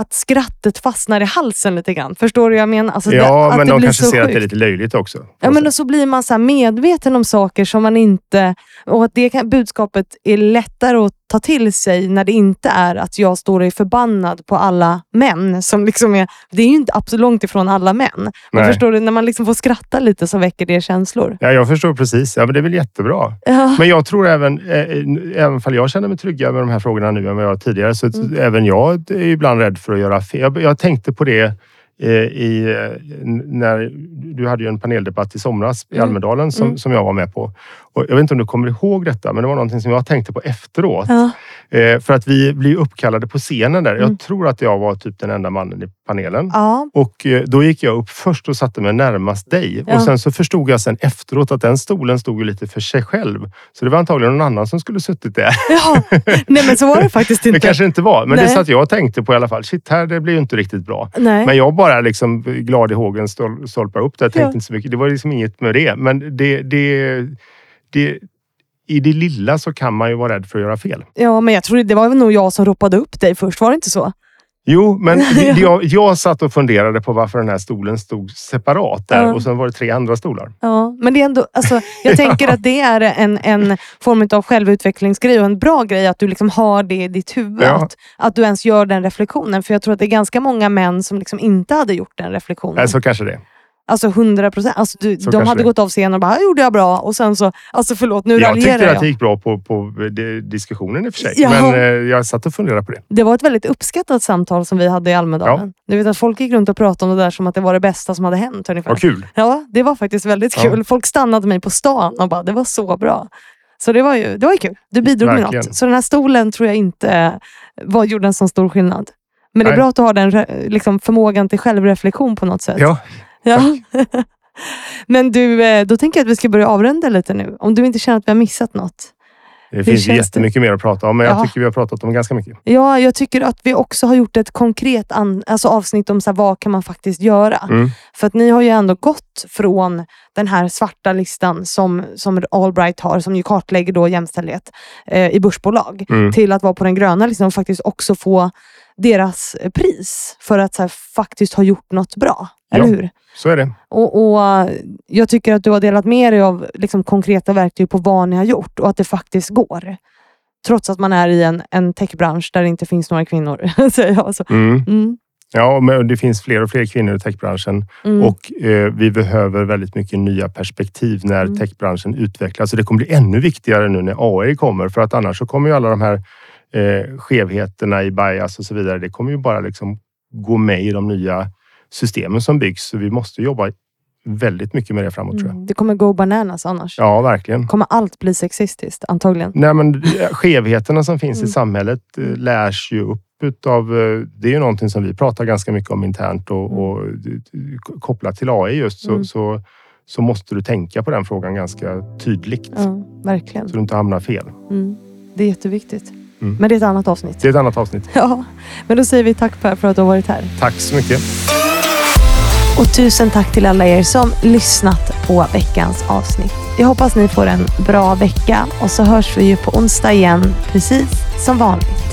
att skrattet fastnar i halsen lite grann. Förstår du vad jag menar? Alltså Ja, det, men de blir kanske så ser att det är sjukt. lite löjligt också. Ja, men då så blir man så medveten om saker som man inte... Och att det kan, budskapet är lättare att ta till sig när det inte är att jag står och är förbannad på alla män. Som liksom är, det är ju inte absolut långt ifrån alla män. Men Nej. förstår du, när man liksom får skratta lite så väcker det känslor. Ja, jag förstår precis. Ja, men det är väl jättebra. Ja. Men jag tror även, eh, även fall jag känner mig tryggare med de här frågorna nu än vad jag var tidigare, så Mm. även jag är ibland rädd för att göra fel. Jag, jag tänkte på det i, eh, när du hade ju en paneldebatt i somras i Mm. Almedalen som, Mm. som jag var med på. Och jag vet inte om du kommer ihåg detta, men det var någonting som jag tänkte på efteråt. Ja. Eh, för att vi blir uppkallade på scenen där. Mm. Jag tror att jag var typ den enda mannen i panelen. Ja. Och eh, då gick jag upp först och satte mig närmast dig. Ja. Och sen så förstod jag sen efteråt att den stolen stod ju lite för sig själv. Så det var antagligen någon annan som skulle suttit där. ja. Nej men så var det faktiskt inte. Det kanske inte var, men det Nej. satt jag och tänkte på i alla fall. Shit, här det blir ju inte riktigt bra. Nej. Men jag bara liksom glad i hågen stol, stolpade upp där. Tänkte Ja. inte så mycket. Det var liksom inget med det. Men det, det, det, i det lilla så kan man ju vara rädd för att göra fel. Ja, men jag tror det var nog jag som ropade upp dig först. Var det inte så? Jo, men jag, jag satt och funderade på varför den här stolen stod separat där Ja. och sen var det tre andra stolar. Ja, men det är ändå, alltså, jag tänker att det är en, en form av självutvecklingsgrej och en bra grej att du liksom har det i ditt huvud. Ja. Att, att du ens gör den reflektionen. För jag tror att det är ganska många män som liksom inte hade gjort den reflektionen. Nej, så kanske det. Alltså 100 procent. Alltså, du- de hade det. gått av scenen och bara, "Här gjorde jag bra. Och sen så, alltså förlåt nu Jag raljerar tyckte jag. att det gick bra på, på diskussionen i och för sig. Ja. Men eh, jag satt och funderade på det. Det var ett väldigt uppskattat samtal som vi hade i Almedalen. Du vet att folk gick runt och pratade om det där som att det var det bästa som hade hänt. Ungefär. Vad kul. Ja, det var faktiskt väldigt Ja. kul. Folk stannade mig på stan och bara, det var så bra. Så det var ju, det var ju kul. Du bidrog med Verkligen. något. Så den här stolen tror jag inte var, gjorde en så stor skillnad. Men det är Nej. bra att du har den liksom, förmågan till självreflektion på något sätt. Ja, Ja. Men du, eh, då tänker jag att vi ska börja avrunda lite nu. Om du inte känner att vi har missat något. det finns känns det? jättemycket mer att prata om, men jag Ja. tycker vi har pratat om ganska mycket. Ja, jag tycker att vi också har gjort ett konkret an- alltså avsnitt om så här, vad kan man faktiskt göra. Mm. För att ni har ju ändå gått från den här svarta listan som, som Allbright har, som ju kartlägger då jämställdhet eh, i börsbolag, Mm. till att vara på den gröna listan och faktiskt också få deras eh, pris för att så här, faktiskt ha gjort något bra. Eller Ja. hur? Så är det. Och, och eh, Jag tycker att du har delat med dig av liksom, konkreta verktyg på vad ni har gjort och att det faktiskt går. Trots att man är i en, en techbransch där det inte finns några kvinnor. säger jag. Så, Mm. mm, Ja, men det finns fler och fler kvinnor i techbranschen mm, och eh, vi behöver väldigt mycket nya perspektiv när Mm. techbranschen utvecklas. Så det kommer bli ännu viktigare nu när AI kommer för att annars så kommer ju alla de här eh, skevheterna i bias och så vidare. Det kommer ju bara liksom gå med i de nya systemen som byggs. Så vi måste jobba väldigt mycket med det framåt tror jag. mm. Det kommer go bananas annars. Ja, verkligen. Kommer allt bli sexistiskt? Antagligen. Nej, men eh, skevheterna som finns Mm. i samhället eh, lärs ju upp utav, eh, det är ju någonting som vi pratar ganska mycket om internt och, Mm. och kopplat till AI just så, Mm. så, så måste du tänka på den frågan ganska tydligt Ja, verkligen. så du inte hamnar fel. Mm. Det är jätteviktigt. Mm. Men det är ett annat avsnitt. Det är ett annat avsnitt. Ja, men då säger vi tack Per för att du har varit här. Tack så mycket. Och tusen tack till alla er som lyssnat på veckans avsnitt. Jag hoppas ni får en bra vecka och så hörs vi ju på onsdag igen, precis som vanligt.